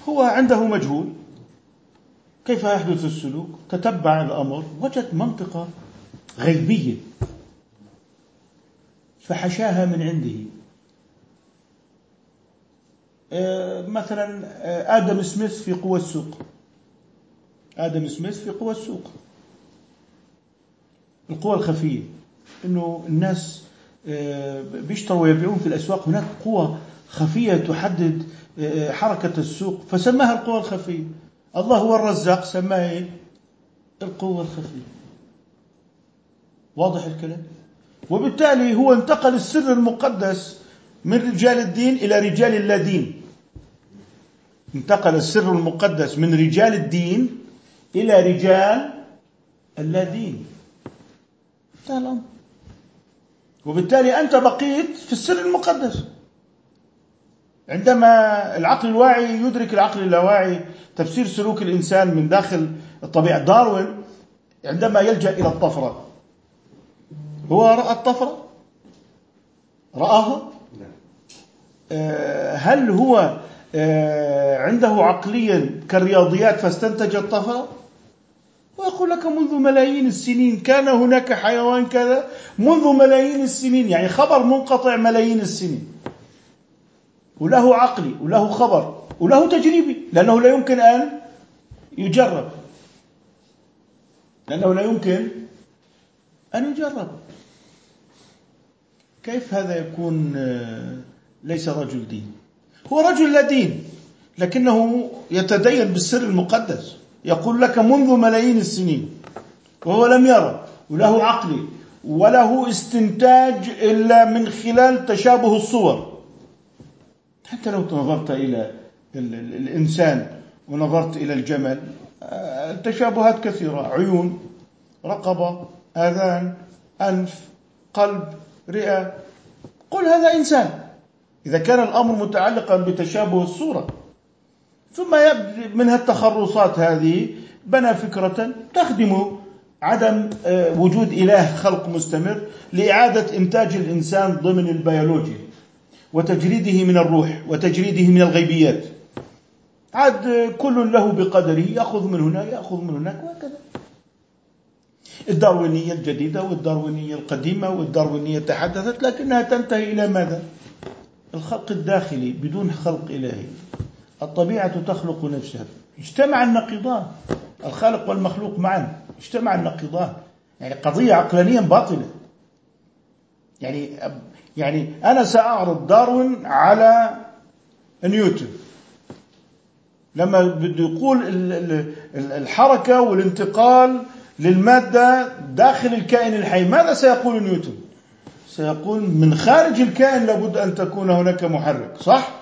هو عنده مجهول. كيف يحدث السلوك؟ تتبع الأمر وجد منطقة غيبية فحشاها من عنده. آه، مثلا آه، آدم سميث في قوى السوق. آدم سميث في قوى السوق. القوى الخفية. إنه الناس آه، بيشتروا ويبيعون في الأسواق. هناك قوى خفية تحدد آه، حركة السوق. فسماها القوى الخفية. الله هو الرزاق سماها إيه؟ القوه الخفية. واضح الكلام؟ وبالتالي هو انتقل السر المقدس من رجال الدين إلى رجال اللادين انتقل السر المقدس من رجال الدين إلى رجال اللادين انتهى الامر وبالتالي أنت بقيت في السر المقدس. عندما العقل الواعي يدرك العقل اللاواعي تفسير سلوك الإنسان من داخل الطبيعة. داروين عندما يلجأ إلى الطفرة. هو رأى الطفرة؟ راها نعم آه، هل هو آه، عنده عقليا كالرياضيات فاستنتج الطفرة؟ ويقول لك منذ ملايين السنين كان هناك حيوان كذا منذ ملايين السنين يعني خبر منقطع ملايين السنين. وله عقلي وله خبر وله تجريبي لأنه لا يمكن أن يجرب. لأنه لا يمكن أن يجرب. كيف هذا يكون آه، ليس رجل دين؟ هو رجل لا دين لكنه يتدين بالسر المقدس. يقول لك منذ ملايين السنين وهو لم يرى وله عقل وله استنتاج إلا من خلال تشابه الصور. حتى لو نظرت إلى ال- ال- الإنسان ونظرت إلى الجمل آه، التشابهات كثيرة عيون رقبة آذان أنف قلب رئة قل هذا إنسان. إذا كان الأمر متعلقا بتشابه الصورة. ثم يبدأ منها التخرصات هذه بنى فكرة تخدم عدم آه، وجود إله خلق مستمر لإعادة إنتاج الإنسان ضمن البيولوجيا وتجريده من الروح وتجريده من الغيبيات. عاد كل له بقدره يأخذ من هنا يأخذ من هناك وهكذا. الداروينية الجديدة والداروينية القديمة والداروينية تحدثت لكنها تنتهي إلى ماذا؟ الخلق الداخلي بدون خلق إلهي. الطبيعة تخلق نفسها. اجتمع النقيضان. الخالق والمخلوق معا. اجتمع النقيضان. يعني قضية عقلانيا باطلة. يعني يعني أنا سأعرض داروين على نيوتن. لما بده يقول الحركة والانتقال للمادة داخل الكائن الحي ماذا سيقول نيوتن؟ سيقول من خارج الكائن لابد أن تكون هناك محرك صح؟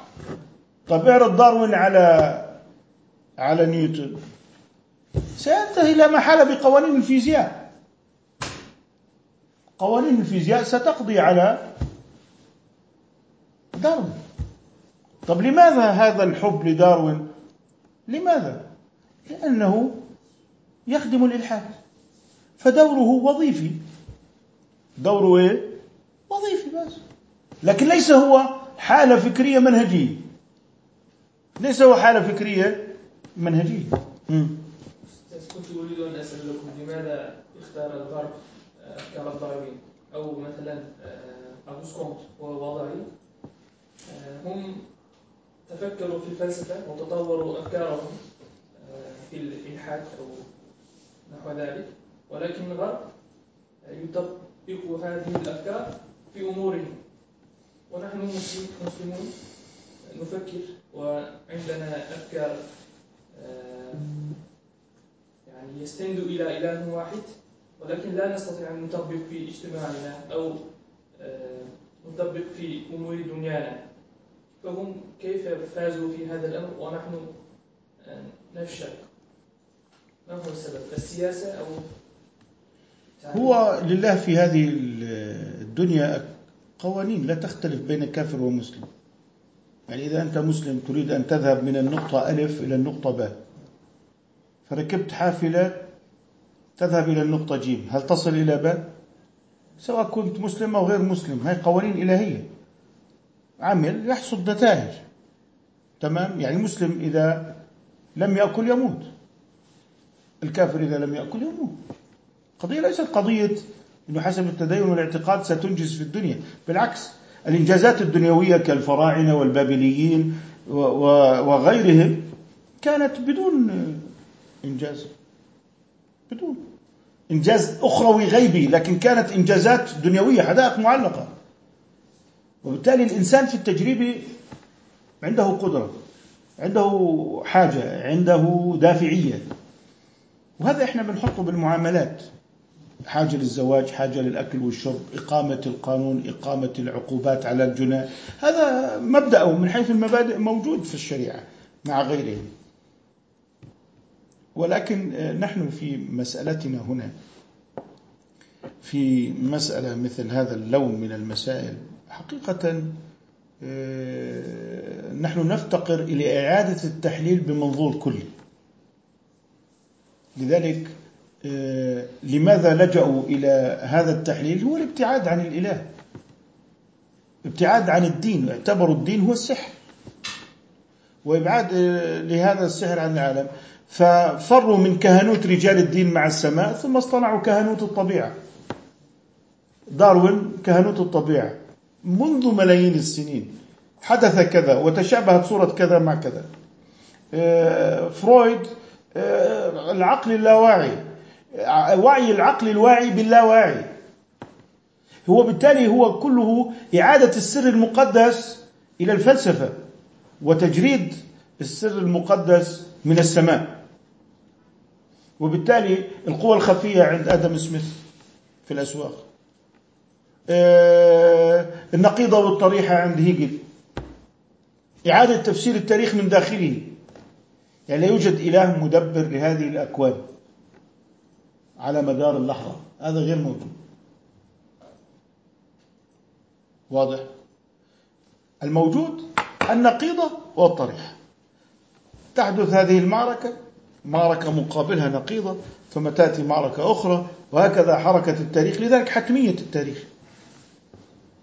طب اعرض داروين على على نيوتن. سينتهي لا محالة بقوانين الفيزياء. قوانين الفيزياء ستقضي على داروين. طب لماذا هذا الحب لداروين؟ لماذا؟ لأنه يخدم الإلحاد. فدوره وظيفي. دوره إيه؟ وظيفي بس. لكن ليس هو حالة فكرية منهجية. ليس هو حالة فكرية منهجية. كنت أريد أن أسألكم لماذا اختار الغرب أفكار الداروين أو مثلا أغوست كونت ووضعي هم تفكروا في الفلسفة وتطوروا أفكارهم في الإلحاد أو نحو ذلك. ولكن الغرب يطبق هذه الأفكار في أمورهم. ونحن مسلمون. نفكر وعندنا أفكار آه، يعني يستند إلى إله واحد ولكن لا نستطيع أن نطبق في اجتماعنا أو آه، نطبق في أمور دنيانا. فهم كيف فازوا في هذا الأمر؟ ونحن آه، نفشل. ما هو السبب؟ السياسة أو هو لله في هذه الدنيا قوانين لا تختلف بين كافر ومسلم. يعني إذا أنت مسلم تريد أن تذهب من النقطة ألف إلى النقطة باء. فركبت حافلة تذهب إلى النقطة جيم. هل تصل إلى باء؟ سواء كنت مسلم أو غير مسلم. هاي قوانين إلهية. عمل يحصد نتائج. تمام؟ يعني المسلم إذا لم يأكل يموت. الكافر إذا لم يأكل يموت. قضية ليست قضية أنه حسب التدين والاعتقاد ستنجز في الدنيا. بالعكس الإنجازات الدنيوية كالفراعنة والبابليين وغيرهم كانت بدون إنجاز بدون إنجاز أخروي غيبي لكن كانت إنجازات دنيوية حدائق معلقة. وبالتالي الإنسان في التجريب عنده قدرة عنده حاجة عنده دافعية. وهذا إحنا بنحطه بالمعاملات. حاجة للزواج حاجة للأكل والشرب إقامة القانون إقامة العقوبات على الجنى هذا مبدأه من حيث المبادئ موجود في الشريعة مع غيره ولكن نحن في مسألتنا هنا في مسألة مثل هذا اللون من المسائل حقيقة آه، نحن نفتقر إلى إعادة التحليل بمنظور كلي. لذلك آه، لماذا لجأوا إلى هذا التحليل؟ هو الابتعاد عن الإله. ابتعاد عن الدين اعتبروا الدين هو السحر. وإبعاد آه، لهذا السحر عن العالم. ففروا من كهنوت رجال الدين مع السماء ثم اصطنعوا كهنوت الطبيعة. داروين كهنوت الطبيعة. منذ ملايين السنين حدث كذا وتشابهت صورة كذا مع كذا. آه، فرويد العقل اللاواعي. وعي العقل الواعي باللاواعي. هو بالتالي هو كله إعادة السر المقدس إلى الفلسفة وتجريد السر المقدس من السماء. وبالتالي القوى الخفية عند آدم سميث في الأسواق. آه، النقيضة والطريحة عند هيجل. إعادة تفسير التاريخ من داخله. يعني لا يوجد إله مدبر لهذه الأكوان. على مدار اللحظة. هذا غير موجود. واضح؟ الموجود النقيضة والطريحة. تحدث هذه المعركة معركة مقابلها نقيضة ثم تأتي معركة أخرى وهكذا حركة التاريخ. لذلك حتمية التاريخ.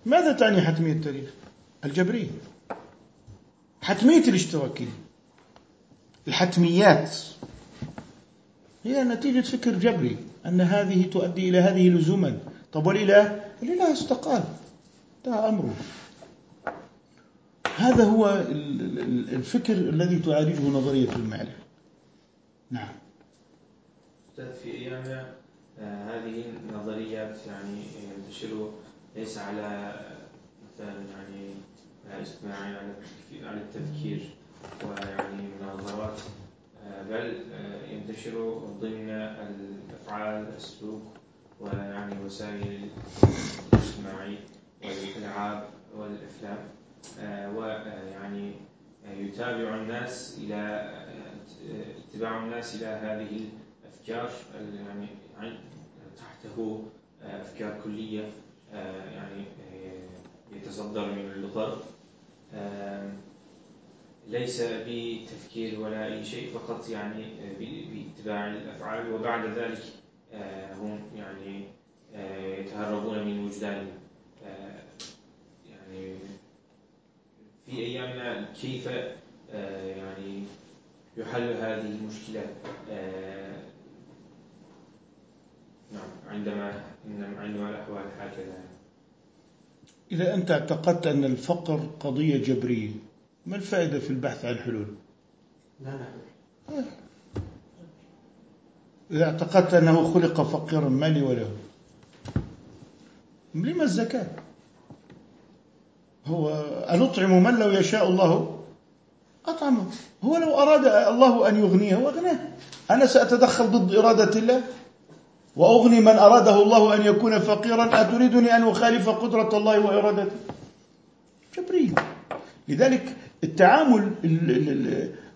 ماذا تعني حتمية التاريخ؟ الجبرية. حتمية الاشتراكية الحتميات. هي نتيجة فكر جبري. أن هذه تؤدي إلى هذه لزوما طب والإله؟ الإله استقال انتهى أمره. هذا هو الفكر الذي تعالجه نظرية المعرفة. نعم. في أيامنا آه، هذه النظريات يعني ينتشر ليس على مثلا يعني على اجتماعي على التفكير, ويعني مناظرات آه، بل آه، ينتشر ضمن الأفعال السلوك ويعني وسائل الاجتماعي والألعاب والأفلام ويعني يتابع الناس إلى اتباع الناس إلى هذه الأفكار يعني تحته أفكار كلية يعني يتصدر من الغرب ليس بتفكير ولا أي شيء فقط يعني باتباع الأفعال وبعد ذلك هم يعني يتهربون من وجدانهم يعني في أيامنا كيف يعني يحل هذه المشكلة نعم عندما عندما الأحوال هكذا. إذا أنت اعتقدت أن الفقر قضية جبرية ما الفائدة في البحث عن حلول؟ إذا اعتقدت أنه خلق فقيرا ما لي وله. لما الزكاة؟ هو أنطعم من لو يشاء الله؟ أطعمه هو لو أراد الله أن يغنيه وأغناه أنا سأتدخل ضد إرادة الله؟ وأغني من أراده الله أن يكون فقيرا؟ أتريدني أن أخالف قدرة الله وإرادته؟ جبري لذلك التعامل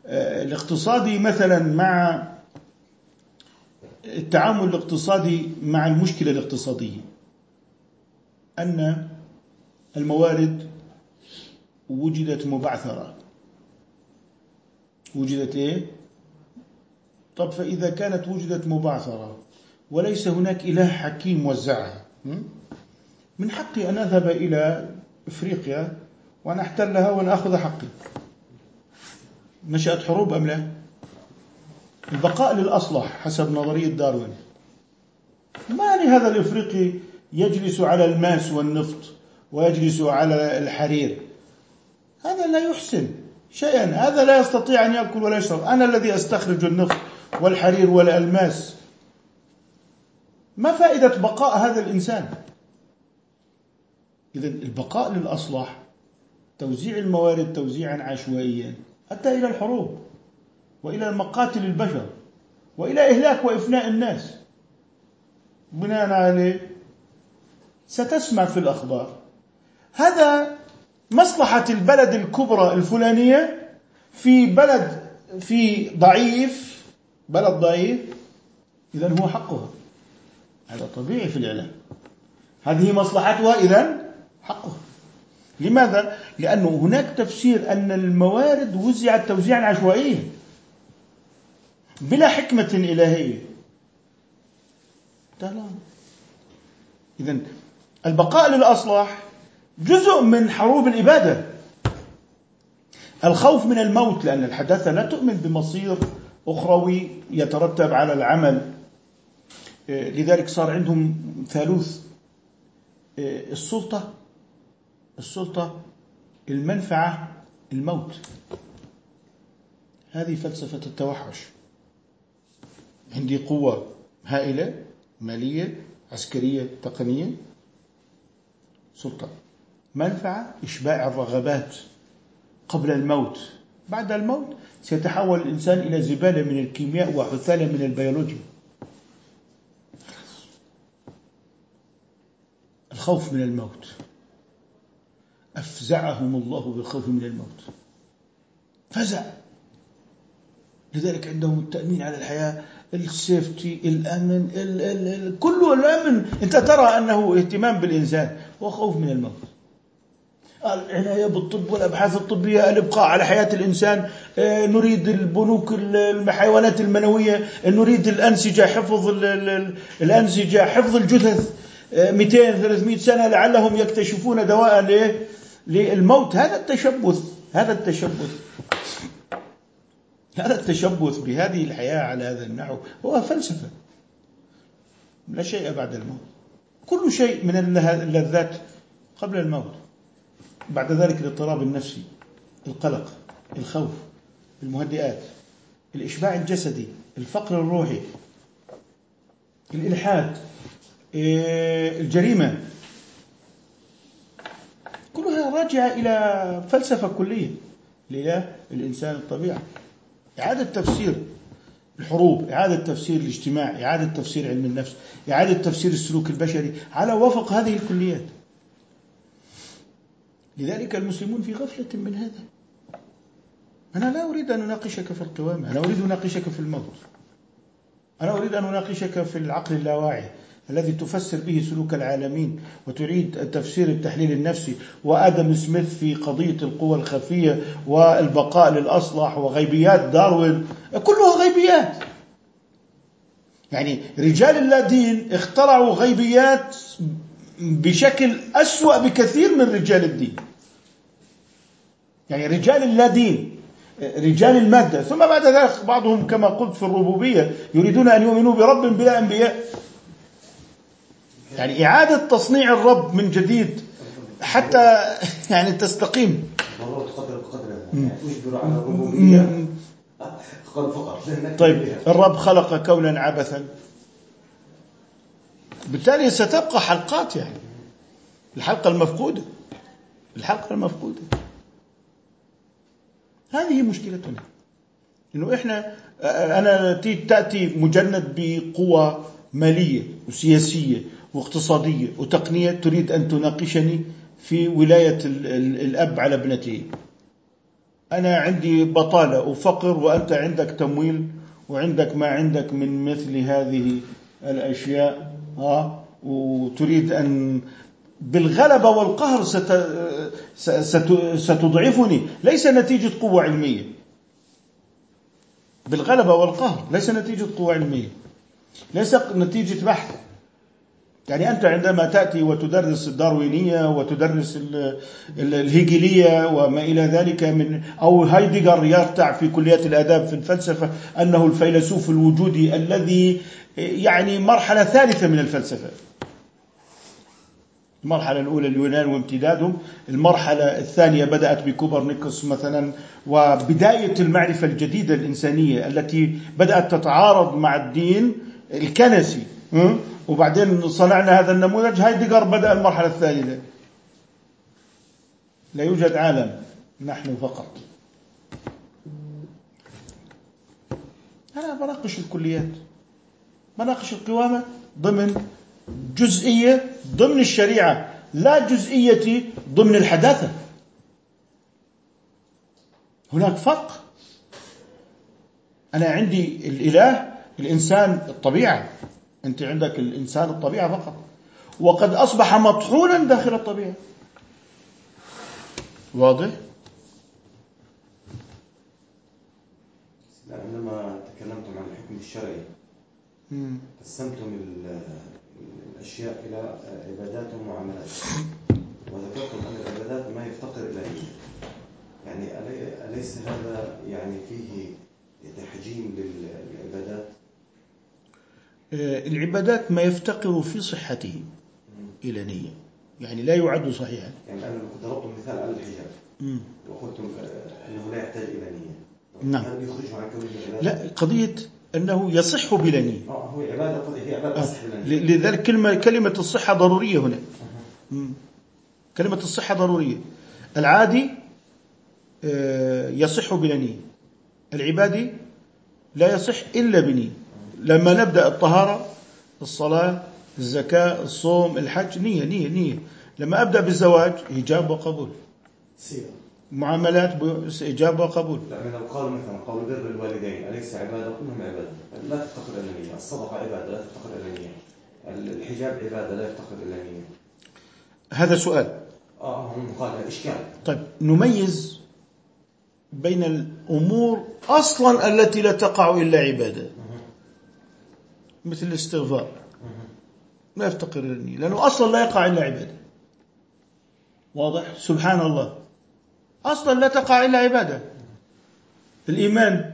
الاقتصادي مثلا مع التعامل الاقتصادي مع المشكلة الاقتصادية أن الموارد وجدت مبعثرة. وجدت إيه؟ طب فإذا كانت وجدت مبعثرة وليس هناك إله حكيم وزعها. من حقي أن أذهب إلى إفريقيا وأن أحتلها وأن أخذ حقي. نشأت حروب أم لا؟ البقاء للأصلح حسب نظرية داروين. ما لهذا الإفريقي يجلس على الماس والنفط ويجلس على الحرير. هذا لا يحسن شيئا. هذا لا يستطيع أن يأكل ولا يشرب. أنا الذي أستخرج النفط والحرير والألماس ما فائدة بقاء هذا الإنسان؟ إذا البقاء للأصلح توزيع الموارد توزيعا عشوائيا حتى إلى الحروب وإلى مقاتل البشر وإلى إهلاك وإفناء الناس. بناء عليه ستسمع في الأخبار. هذا مصلحة البلد الكبرى الفلانية في بلد في ضعيف بلد ضعيف إذا هو حقها. هذا طبيعي في الإعلام. هذه مصلحتها إذا حقها. لماذا؟ لأنه هناك تفسير أن الموارد وزعت توزيعا عشوائيا بلا حكمة إلهية. إذا البقاء للأصلح جزء من حروب الإبادة. الخوف من الموت لأن الحداثة لا تؤمن بمصير أخروي يترتب على العمل. لذلك صار عندهم ثالوث. السلطة السلطة المنفعة الموت. هذه فلسفة التوحش. عندي قوة هائلة مالية عسكرية تقنية. سلطة. منفعة إشباع الرغبات قبل الموت. بعد الموت سيتحول الإنسان إلى زبالة من الكيمياء وحثالة من البيولوجيا. الخوف من الموت. أفزعهم الله بالخوف من الموت. فزع. لذلك عندهم التأمين على الحياة السيفتي الأمن ال ال ال كله الأمن. أنت ترى أنه اهتمام بالإنسان وخوف من الموت. العناية بالطب والأبحاث الطبية الإبقاء على حياة الإنسان. آه، نريد البنوك ال- الحيوانات المنوية. نريد الأنسجة حفظ ال- ال- الأنسجة حفظ الجثث. 200 300 سنة لعلهم يكتشفون دواء؟ للموت. هذا التشبث هذا التشبث. هذا التشبث بهذه الحياة على هذا النحو هو فلسفة. لا شيء بعد الموت. كل شيء من اللذات قبل الموت. بعد ذلك الاضطراب النفسي القلق الخوف المهدئات الإشباع الجسدي الفقر الروحي الإلحاد. الجريمة. كلها راجعة إلى فلسفة كلية. لإله الإنسان الطبيعة إعادة تفسير الحروب إعادة تفسير الاجتماع إعادة تفسير علم النفس إعادة تفسير السلوك البشري. على وفق هذه الكليات. لذلك المسلمون في غفلة من هذا. أنا لا أريد أن أناقشك في القوامة أنا أريد أن أناقشك في الموت. أنا أريد أن أناقشك في العقل اللاواعي. الذي تفسر به سلوك العالمين وتريد تفسير التحليل النفسي وآدم سميث في قضية القوى الخفية والبقاء للأصلح وغيبيات داروين كلها غيبيات. يعني رجال اللادين اخترعوا غيبيات بشكل أسوأ بكثير من رجال الدين. يعني رجال اللادين رجال المادة ثم بعد ذلك بعضهم كما قلت في الربوبية يريدون أن يؤمنوا برب بلا أنبياء. يعني إعادة تصنيع الرب من جديد حتى [laughs] يعني تستقيم. قدر يعني تجبر على الربوبية. طيب الرب خلق كونا عبثا. بالتالي ستبقى حلقات يعني. الحلقة المفقودة. الحلقة المفقودة. هذه مشكلتنا. إنه إحنا أنا تي- تأتي مجند بقوى مالية وسياسية. واقتصاديه وتقنية تريد أن تناقشني في ولاية ال- ال- الأب على ابنته أنا عندي بطالة وفقر وأنت عندك تمويل وعندك ما عندك من مثل هذه الأشياء ها وتريد أن بالغلبة والقهر. ست... ستضعفني. ليس نتيجة قوة علمية. بالغلبة والقهر ليس نتيجة قوة علمية. ليس نتيجة بحث. يعني أنت عندما تأتي وتدرس الداروينية وتدرس ال- ال- الهيجيلية وما إلى ذلك من أو هايدغر يرتع في كليات الآداب في الفلسفة أنه الفيلسوف الوجودي الذي يعني مرحلة ثالثة من الفلسفة. المرحلة الأولى اليونان وامتدادهم المرحلة الثانية بدأت بكوبرنيكوس مثلا وبداية المعرفة الجديدة الإنسانية التي بدأت تتعارض مع الدين الكنسي? وبعدين صنعنا هذا النموذج هايدغر بدأ المرحلة الثالثة لا يوجد عالم نحن فقط. أنا بناقش الكليات. بناقش القوامة ضمن جزئية ضمن الشريعة لا جزئية ضمن الحداثة. هناك فرق. أنا عندي الإله الإنسان الطبيعة أنت عندك الإنسان الطبيعة فقط. وقد أصبح مطحونا داخل الطبيعة. واضح؟ عندما تكلمتم عن الحكم الشرعي. قسمتم ال- الأشياء إلى عبادات ومعاملات. وذكرتم أن العبادات ما يفتقر إلى نية يعني ألي- أليس هذا يعني فيه تحجيم للعبادات؟ العبادات ما يفتقر في صحته إلى نية. يعني لا يعد صحيحا. يعني أنا ضربتم مثال على الحجاب. وقلتم آه، أنه لا يحتاج إلى نية نعم. لا قضية أنه يصح بلا نية. آه هو عبادة هي عبادة آه، تصح بلا نية. لذلك كلمة كلمة الصحة ضرورية هنا. كلمة الصحة ضرورية. العادي آه، يصح بلا نية. العبادي لا يصح إلا بنية. لما نبدأ الطهارة الصلاة الزكاة الصوم الحج نية نية نية. لما أبدأ بالزواج إيجاب وقبول. سيرة. معاملات ب- إيجاب وقبول. لأن لو قالوا مثلا قالوا بر الوالدين أليس عبادة؟ كلهم عبادة. لا تفتقر إلى الصدقة عبادة لا تفتقر إلى الحجاب عبادة لا يفتقر إلى هذا سؤال. آه هم قال إشكال. طيب نميز بين الأمور أصلا التي لا تقع إلا عبادة. مثل الاستغفار. لا يفتقر إلى النية لأنه أصلا لا يقع إلا عبادة. واضح؟ سبحان الله أصلا لا تقع إلا عبادة. الإيمان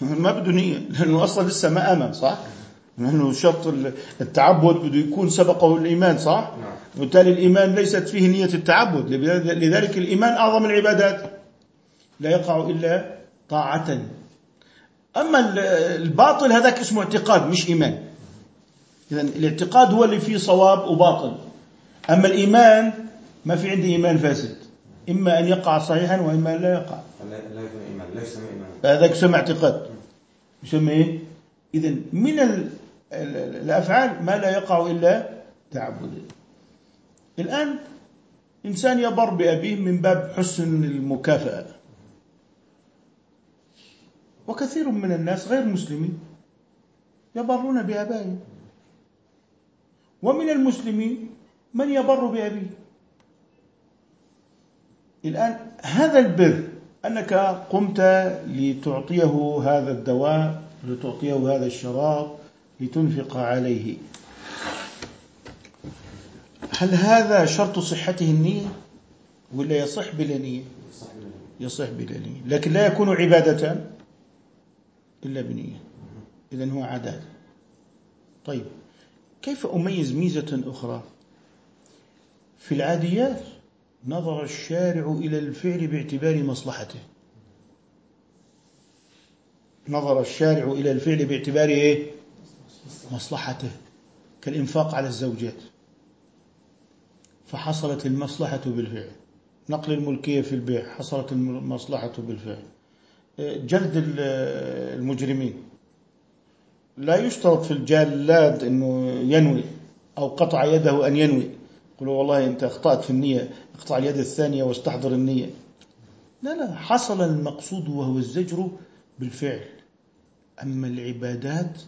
ما بده نية لأنه أصلا لسه ما آمن صح؟ لأنه شرط التعبد بده يكون سبقه الإيمان صح؟ نعم. وبالتالي الإيمان ليست فيه نية التعبد. لذلك الإيمان أعظم العبادات. لا يقع إلا طاعة. أما الباطل هذاك اسمه اعتقاد مش إيمان. إذا الاعتقاد هو اللي فيه صواب وباطل. أما الإيمان ما في عندي إيمان فاسد. إما أن يقع صحيحا وإما أن لا يقع. لا يكون إيمان لا يسمى إيمان. هذا يسمى اعتقاد. يسمى إيه؟ إذا من ال- ال- الأفعال ما لا يقع إلا تعبدا الآن إنسان يبر بأبيه من باب حسن المكافأة. وكثير من الناس غير مسلمين يبرون بآبائهم ومن المسلمين من يبر بأبيه. الآن هذا البر أنك قمت لتعطيه هذا الدواء لتعطيه هذا الشراب لتنفق عليه. هل هذا شرط صحته النية؟ ولا يصح بلا نية؟ يصح بلا نية. لكن لا يكون عبادة. إلا بنية. إذن هو عادات طيب كيف أميز ميزة أخرى؟ في العاديات نظر الشارع إلى الفعل باعتبار مصلحته. نظر الشارع إلى الفعل باعتبار إيه؟ مصلحته كالإنفاق على الزوجات. فحصلت المصلحة بالفعل. نقل الملكية في البيع حصلت المصلحة بالفعل. جلد ال- المجرمين. لا يشترط في الجلاد أنه ينوي أو قطع يده أن ينوي. يقولوا والله أنت أخطأت في النية اقطع اليد الثانية واستحضر النية. لا لا حصل المقصود وهو الزجر بالفعل. أما العبادات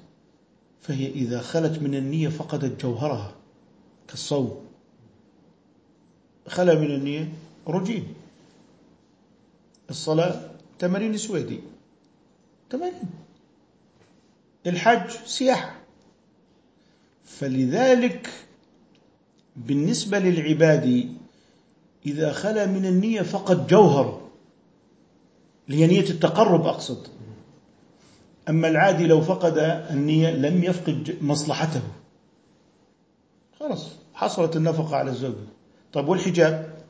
فهي إذا خلت من النية فقدت جوهرها كالصوم. خلى من النية رجيم. الصلاة تمارين سويدي. تمارين الحج سياحة. فلذلك بالنسبة للعباد إذا خلا من النية فقد جوهر. هي نية التقرب أقصد. أما العادي لو فقد النية لم يفقد مصلحته. خلاص حصلت النفقة على الزوج. طيب والحجاب؟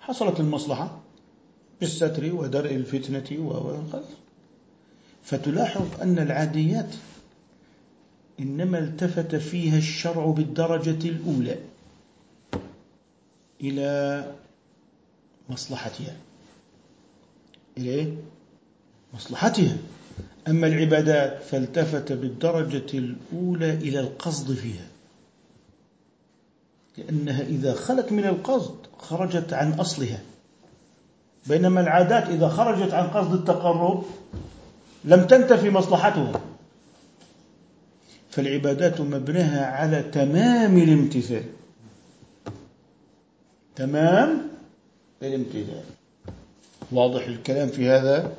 حصلت المصلحة. بالستر ودرء الفتنة و فتلاحظ أن العاديات إنما التفت فيها الشرع بالدرجة الأولى إلى مصلحتها. إلى؟ مصلحتها. أما العبادات فالتفت بالدرجة الأولى إلى القصد فيها. لأنها إذا خلت من القصد خرجت عن أصلها. بينما العادات إذا خرجت عن قصد التقرب لم تنتفي مصلحتها فالعبادات مبناها على تمام الامتثال. تمام الامتثال. واضح الكلام في هذا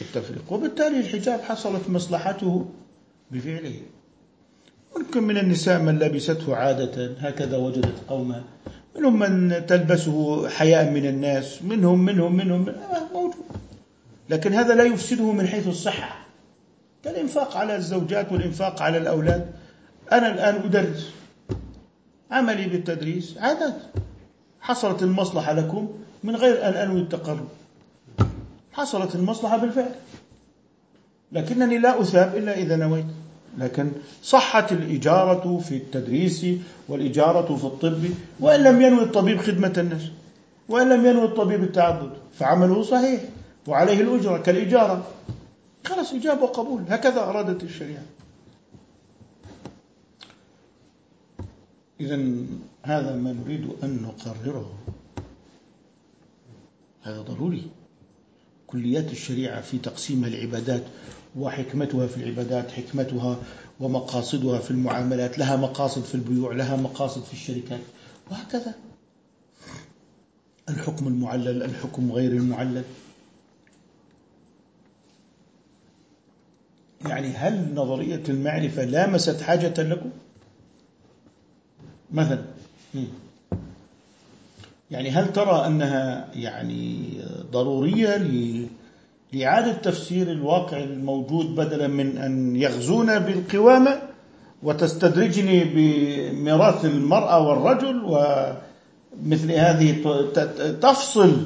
التفريق. وبالتالي الحجاب حصلت مصلحته بفعله. ممكن من النساء من لبسته عادة هكذا وجدت قوما منهم من تلبسه حياء من الناس منهم منهم منهم آه، موجود. لكن هذا لا يفسده من حيث الصحة. كالإنفاق على الزوجات والإنفاق على الأولاد. أنا الآن أدرس عملي بالتدريس عادات. حصلت المصلحة لكم من غير أن أنوي التقرب. حصلت المصلحة بالفعل. لكنني لا أثاب إلا إذا نويت. لكن صحت الإجارة في التدريس والإجارة في الطب وإن لم ينوي الطبيب خدمة الناس وإن لم ينوي الطبيب التعبد فعمله صحيح وعليه الأجرة كالإجارة. خلاص إجابة وقبول. هكذا أرادت الشريعة. إذا هذا ما نريد أن نقرره. هذا ضروري. كليات الشريعة في تقسيمها العبادات وحكمتها في العبادات حكمتها ومقاصدها في المعاملات لها مقاصد في البيوع لها مقاصد في الشركات وهكذا. الحكم المعلل الحكم غير المعلل. يعني هل نظرية المعرفة لامست حاجة لكم؟ مثلا. يعني هل ترى أنها يعني ضرورية لإعادة تفسير الواقع الموجود بدلا من أن يغزونا بالقوامة وتستدرجني بميراث المرأة والرجل ومثل هذه تفصل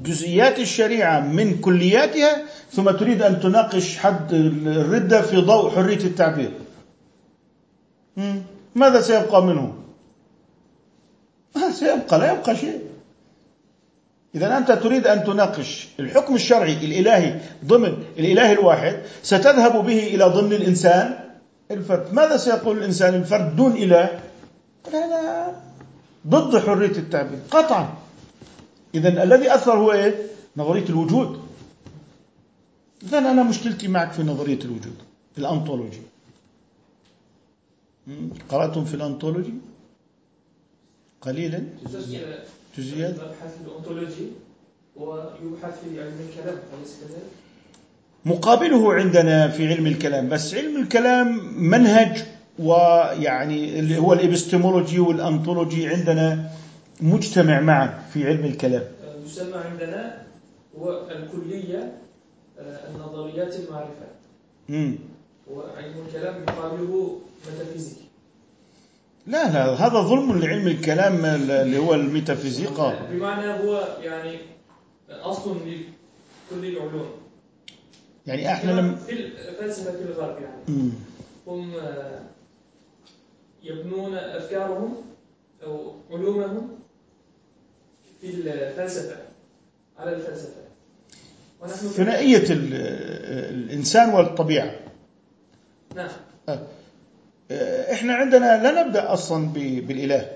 جزئيات الشريعة من كلياتها ثم تريد أن تناقش حد الردة في ضوء حرية التعبير. ماذا سيبقى منه؟ سيبقى لا يبقى شيء. إذا أنت تريد أن تناقش الحكم الشرعي الإلهي ضمن الإله الواحد ستذهب به إلى ضمن الإنسان الفرد. ماذا سيقول الإنسان الفرد دون إله؟ هذا ضد حرية التعبير قطعا. إذا الذي أثر هو إيه؟ نظرية الوجود. إذا أنا مشكلتي معك في نظرية الوجود الأنطولوجي. قرأتم في الأنطولوجي؟ قليلا؟ جزئيات مبحث الأنطولوجي ويبحث في علم الكلام أليس كذلك؟ مقابله عندنا في علم الكلام بس علم الكلام منهج ويعني اللي هو ال epistemology وال ontology عندنا مجتمع معا في علم الكلام. يسمى عندنا هو الكلية آه، النظريات المعرفة. مم. وعلم الكلام يقابله metaphysic. لا لا هذا ظلم لعلم الكلام اللي هو الميتافيزيقا. بمعنى هو يعني أصل لكل العلوم. يعني إحنا لم في الفلسفة في الغرب يعني. مم. هم يبنون أفكارهم أو علومهم في الفلسفة على الفلسفة. ونحن ثنائية ال- الإنسان والطبيعة. نعم. إحنا عندنا لا نبدأ أصلا ب- بالإله.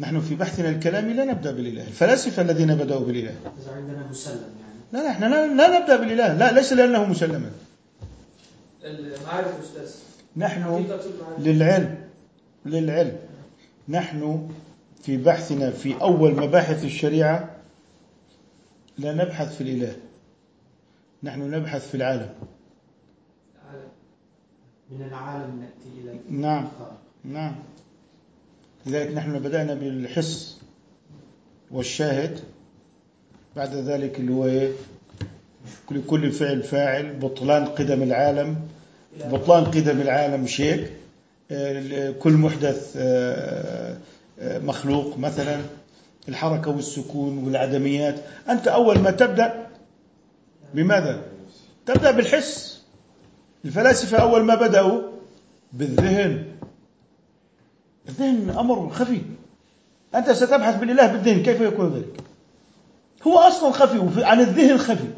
نحن في بحثنا الكلامي لا نبدأ بالإله. الفلاسفة الذين بدأوا بالإله. إذا عندنا مسلم يعني. لا لا إحنا لا, لا نبدأ بالإله. لا ليس لأنه مسلما. المعارف أستاذ. نحن للعلم. للعلم. نحن في بحثنا في أول مباحث الشريعة لا نبحث في الإله. نحن نبحث في العالم. من العالم نأتي إلى نعم. نعم. لذلك نحن بدأنا بالحس والشاهد. بعد ذلك اللي هو إيه؟ لكل فعل فاعل بطلان قدم العالم. بطلان قدم العالم شيء آه، كل محدث آه، آه، مخلوق مثلا. الحركة والسكون والعدميات. أنت أول ما تبدأ بماذا؟ تبدأ بالحس. الفلاسفة أول ما بدأوا بالذهن. الذهن أمر خفي. أنت ستبحث بالإله بالذهن كيف يكون ذلك؟ هو أصلا خفي عن الذهن خفي.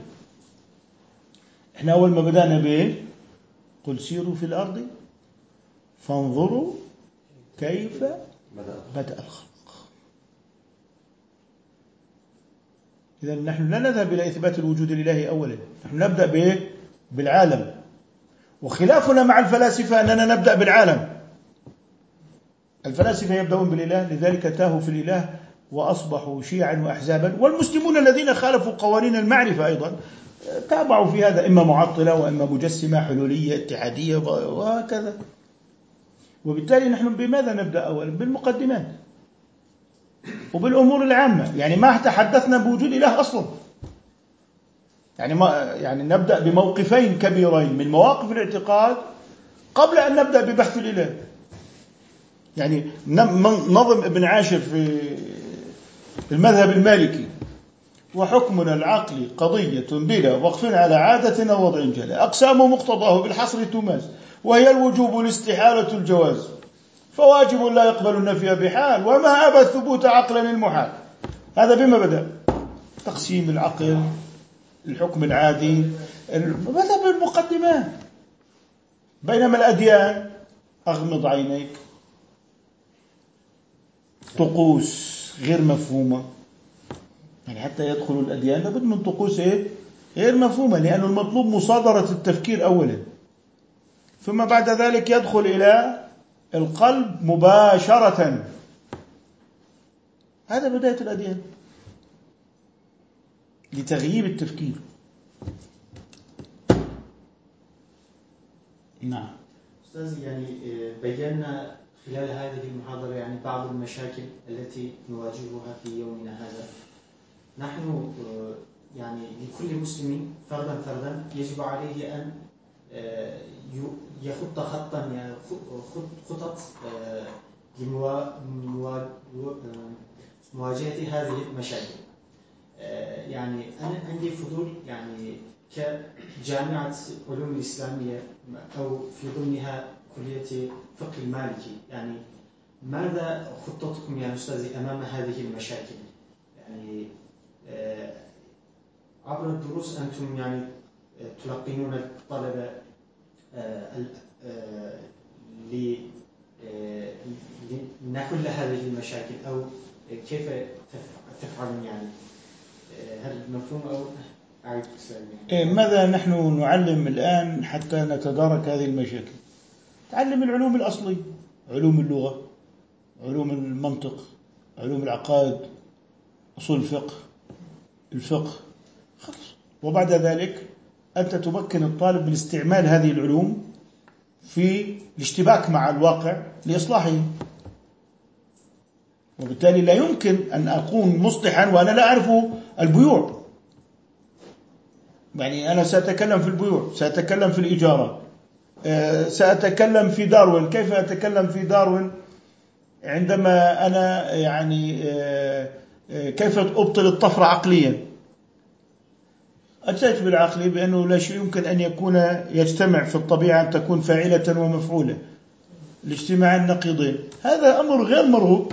إحنا أول ما بدأنا به قل سيروا في الأرض فانظروا كيف بدأ الخلق. إذا نحن لا نذهب إلى إثبات الوجود الإلهي أولا. نحن نبدأ به بالعالم. وخلافنا مع الفلاسفة أننا نبدأ بالعالم. الفلاسفة يبدأون بالإله لذلك تاهوا في الإله وأصبحوا شيعا وأحزابا. والمسلمون الذين خالفوا قوانين المعرفة أيضا تابعوا في هذا إما معطلة وإما مجسمة حلولية اتحادية وهكذا. وبالتالي نحن بماذا نبدأ؟ أولا بالمقدمات وبالأمور العامة. يعني ما تحدثنا بوجود إله أصلا. يعني ما يعني نبدأ بموقفين كبيرين من مواقف الاعتقاد قبل أن نبدأ ببحث الإله. يعني نظم ابن عاشر في المذهب المالكي وحكمنا العقلي قضية بلا وقف على عادة أو وضع جلا أقسام مقتضاه بالحصر تماس وهي الوجوب الاستحالة الجواز فواجب لا يقبل النفي بحال وما أبى الثبوت عقلا المحال هذا بما بدأ. تقسيم العقل الحكم العادي بدأ بالمقدمات بينما الأديان أغمض عينيك. طقوس غير مفهومة. يعني حتى يدخل الأديان لابد من طقوس إيه؟ غير مفهومة لأن المطلوب مصادرة التفكير أولا. ثم بعد ذلك يدخل إلى القلب مباشرة. هذا بداية الأديان. لتغيير التفكير. نعم. أستاذ يعني آه، بينا خلال هذه المحاضرة يعني بعض المشاكل التي نواجهها في يومنا هذا. نحن آه، يعني لكل مسلم فردا فردا يجب عليه أن آه، يخط خطا يعني خطط آه، لموا- موا- آه، مواجهة هذه المشاكل. يعني أنا عندي فضول يعني كجامعة علوم الإسلامية أو في ضمنها كلية فقه المالكي يعني ماذا خطتكم يا أستاذي أمام هذه المشاكل؟ يعني آه، عبر الدروس أنتم يعني آه، تلقنون الطلبة آه، آه، آه، لنحل هذه المشاكل أو كيف تف- تفعلون يعني؟ آه، هل مفهوم أو أعيد. إيه، ماذا نحن نعلم الآن حتى نتدارك هذه المشاكل؟ تعلم العلوم الأصلية علوم اللغة علوم المنطق علوم العقائد أصول الفقه الفقه. خلص وبعد ذلك أنت تمكن الطالب من استعمال هذه العلوم في الاشتباك مع الواقع لإصلاحه. وبالتالي لا يمكن أن أكون مصلحا وأنا لا أعرف البيوع. يعني أنا سأتكلم في البيوع سأتكلم في الإجارة. آه، سأتكلم في داروين. كيف أتكلم في داروين؟ عندما أنا يعني آه، آه، كيف أبطل الطفرة عقليا؟ أتيت بالعقل بأنه لا شيء يمكن أن يكون يجتمع في الطبيعة أن تكون فاعلة ومفعولة. الاجتماع النقيضين هذا أمر غير مرغوب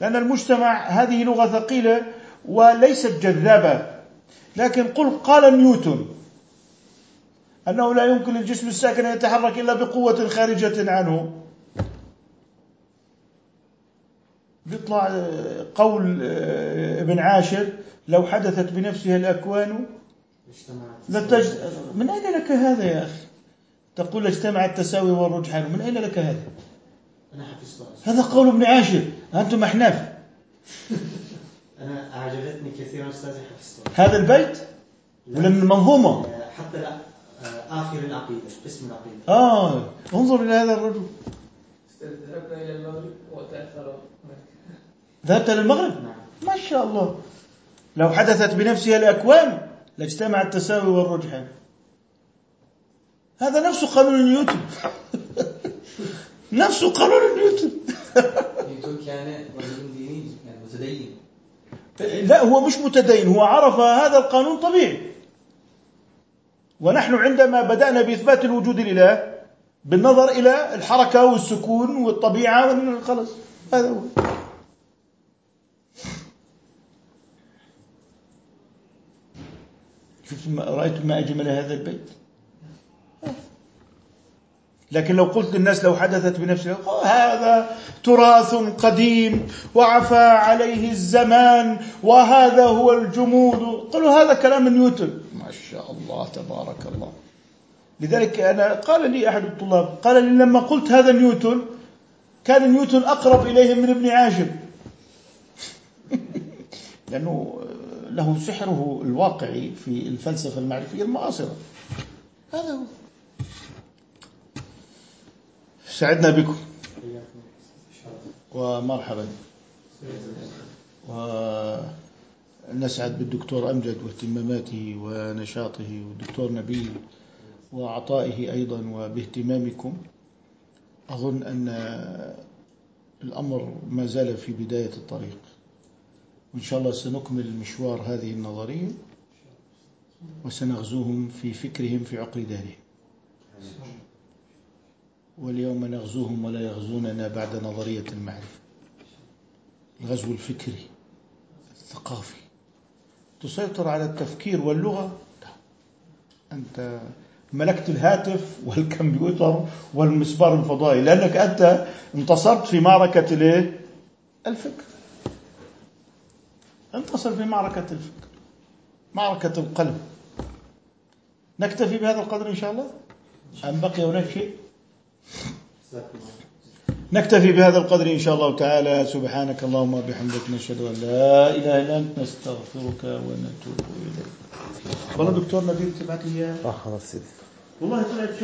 لأن المجتمع هذه لغة ثقيلة وليست جذابة. لكن قل قال نيوتن أنه لا يمكن للجسم الساكن أن يتحرك إلا بقوة خارجة عنه. بيطلع قول ابن عاشر لو حدثت بنفسها الأكوان اجتمعت. لتج... من أين لك هذا يا أخي؟ تقول اجتمع التساوي والرجحان من أين لك هذا؟ أنا هذا قول ابن عاشر. أنتم أحناف. [laughs] أنا أعجبتني كثيرا أستاذي حفظتها هذا البيت؟ ولا من المنظومة آه، حتى لا آه، آخر العقيدة اسم العقيدة. آه انظر إلى هذا الرجل. ذهبنا إلى المغرب وتأثر ذهبت للمغرب نعم. ما شاء الله. لو حدثت بنفسها الأكوان لاجتمع التساوي والرجحان هذا نفس قانون نيوتن. [laughs] نفس قانون نيوتن. نيوتن كان رجل ديني يعني متدين. لا هو مش متدين هو عرف هذا القانون طبيعي. ونحن عندما بدأنا بإثبات الوجود لله بالنظر إلى الحركة والسكون والطبيعة خلاص هذا هو. شفتم رأيتم ما أجمل هذا البيت؟ لكن لو قلت للناس لو حدثت بنفسها "أوه، هذا تراث قديم وعفى عليه الزمان وهذا هو الجمود. قالوا هذا كلام نيوتن ما شاء الله تبارك الله. لذلك أنا قال لي أحد الطلاب قال لي لما قلت هذا نيوتن كان نيوتن أقرب إليهم من ابن عاشر [laughs] لأنه له سحره الواقعي في الفلسفة المعرفية المعاصرة. هذا هو. سعدنا بكم. ومرحبا. ونسعد بالدكتور أمجد واهتماماته ونشاطه والدكتور نبيل وعطائه أيضا وباهتمامكم. أظن أن الأمر ما زال في بداية الطريق. وإن شاء الله سنكمل مشوار هذه النظرية وسنغزوهم في فكرهم في عقر دارهم واليوم نغزوهم ولا يغزوننا بعد نظرية المعرفة. الغزو الفكري الثقافي. تسيطر على التفكير واللغة؟ لا. أنت ملكت الهاتف والكمبيوتر والمسبار الفضائي. لأنك أنت انتصرت في معركة الايه؟ الفكر. انتصر في معركة الفكر. معركة القلب. نكتفي بهذا القدر إن شاء الله؟ أم بقي هناك شيء؟ نكتفي بهذا القدر إن شاء الله تعالى. سبحانك اللهم وبحمدك نشهد أن لا إله إلا أنت نستغفرك ونتوب إليك. والله دكتور نبيل تبعت لي إياه آه خلاص والله طلعت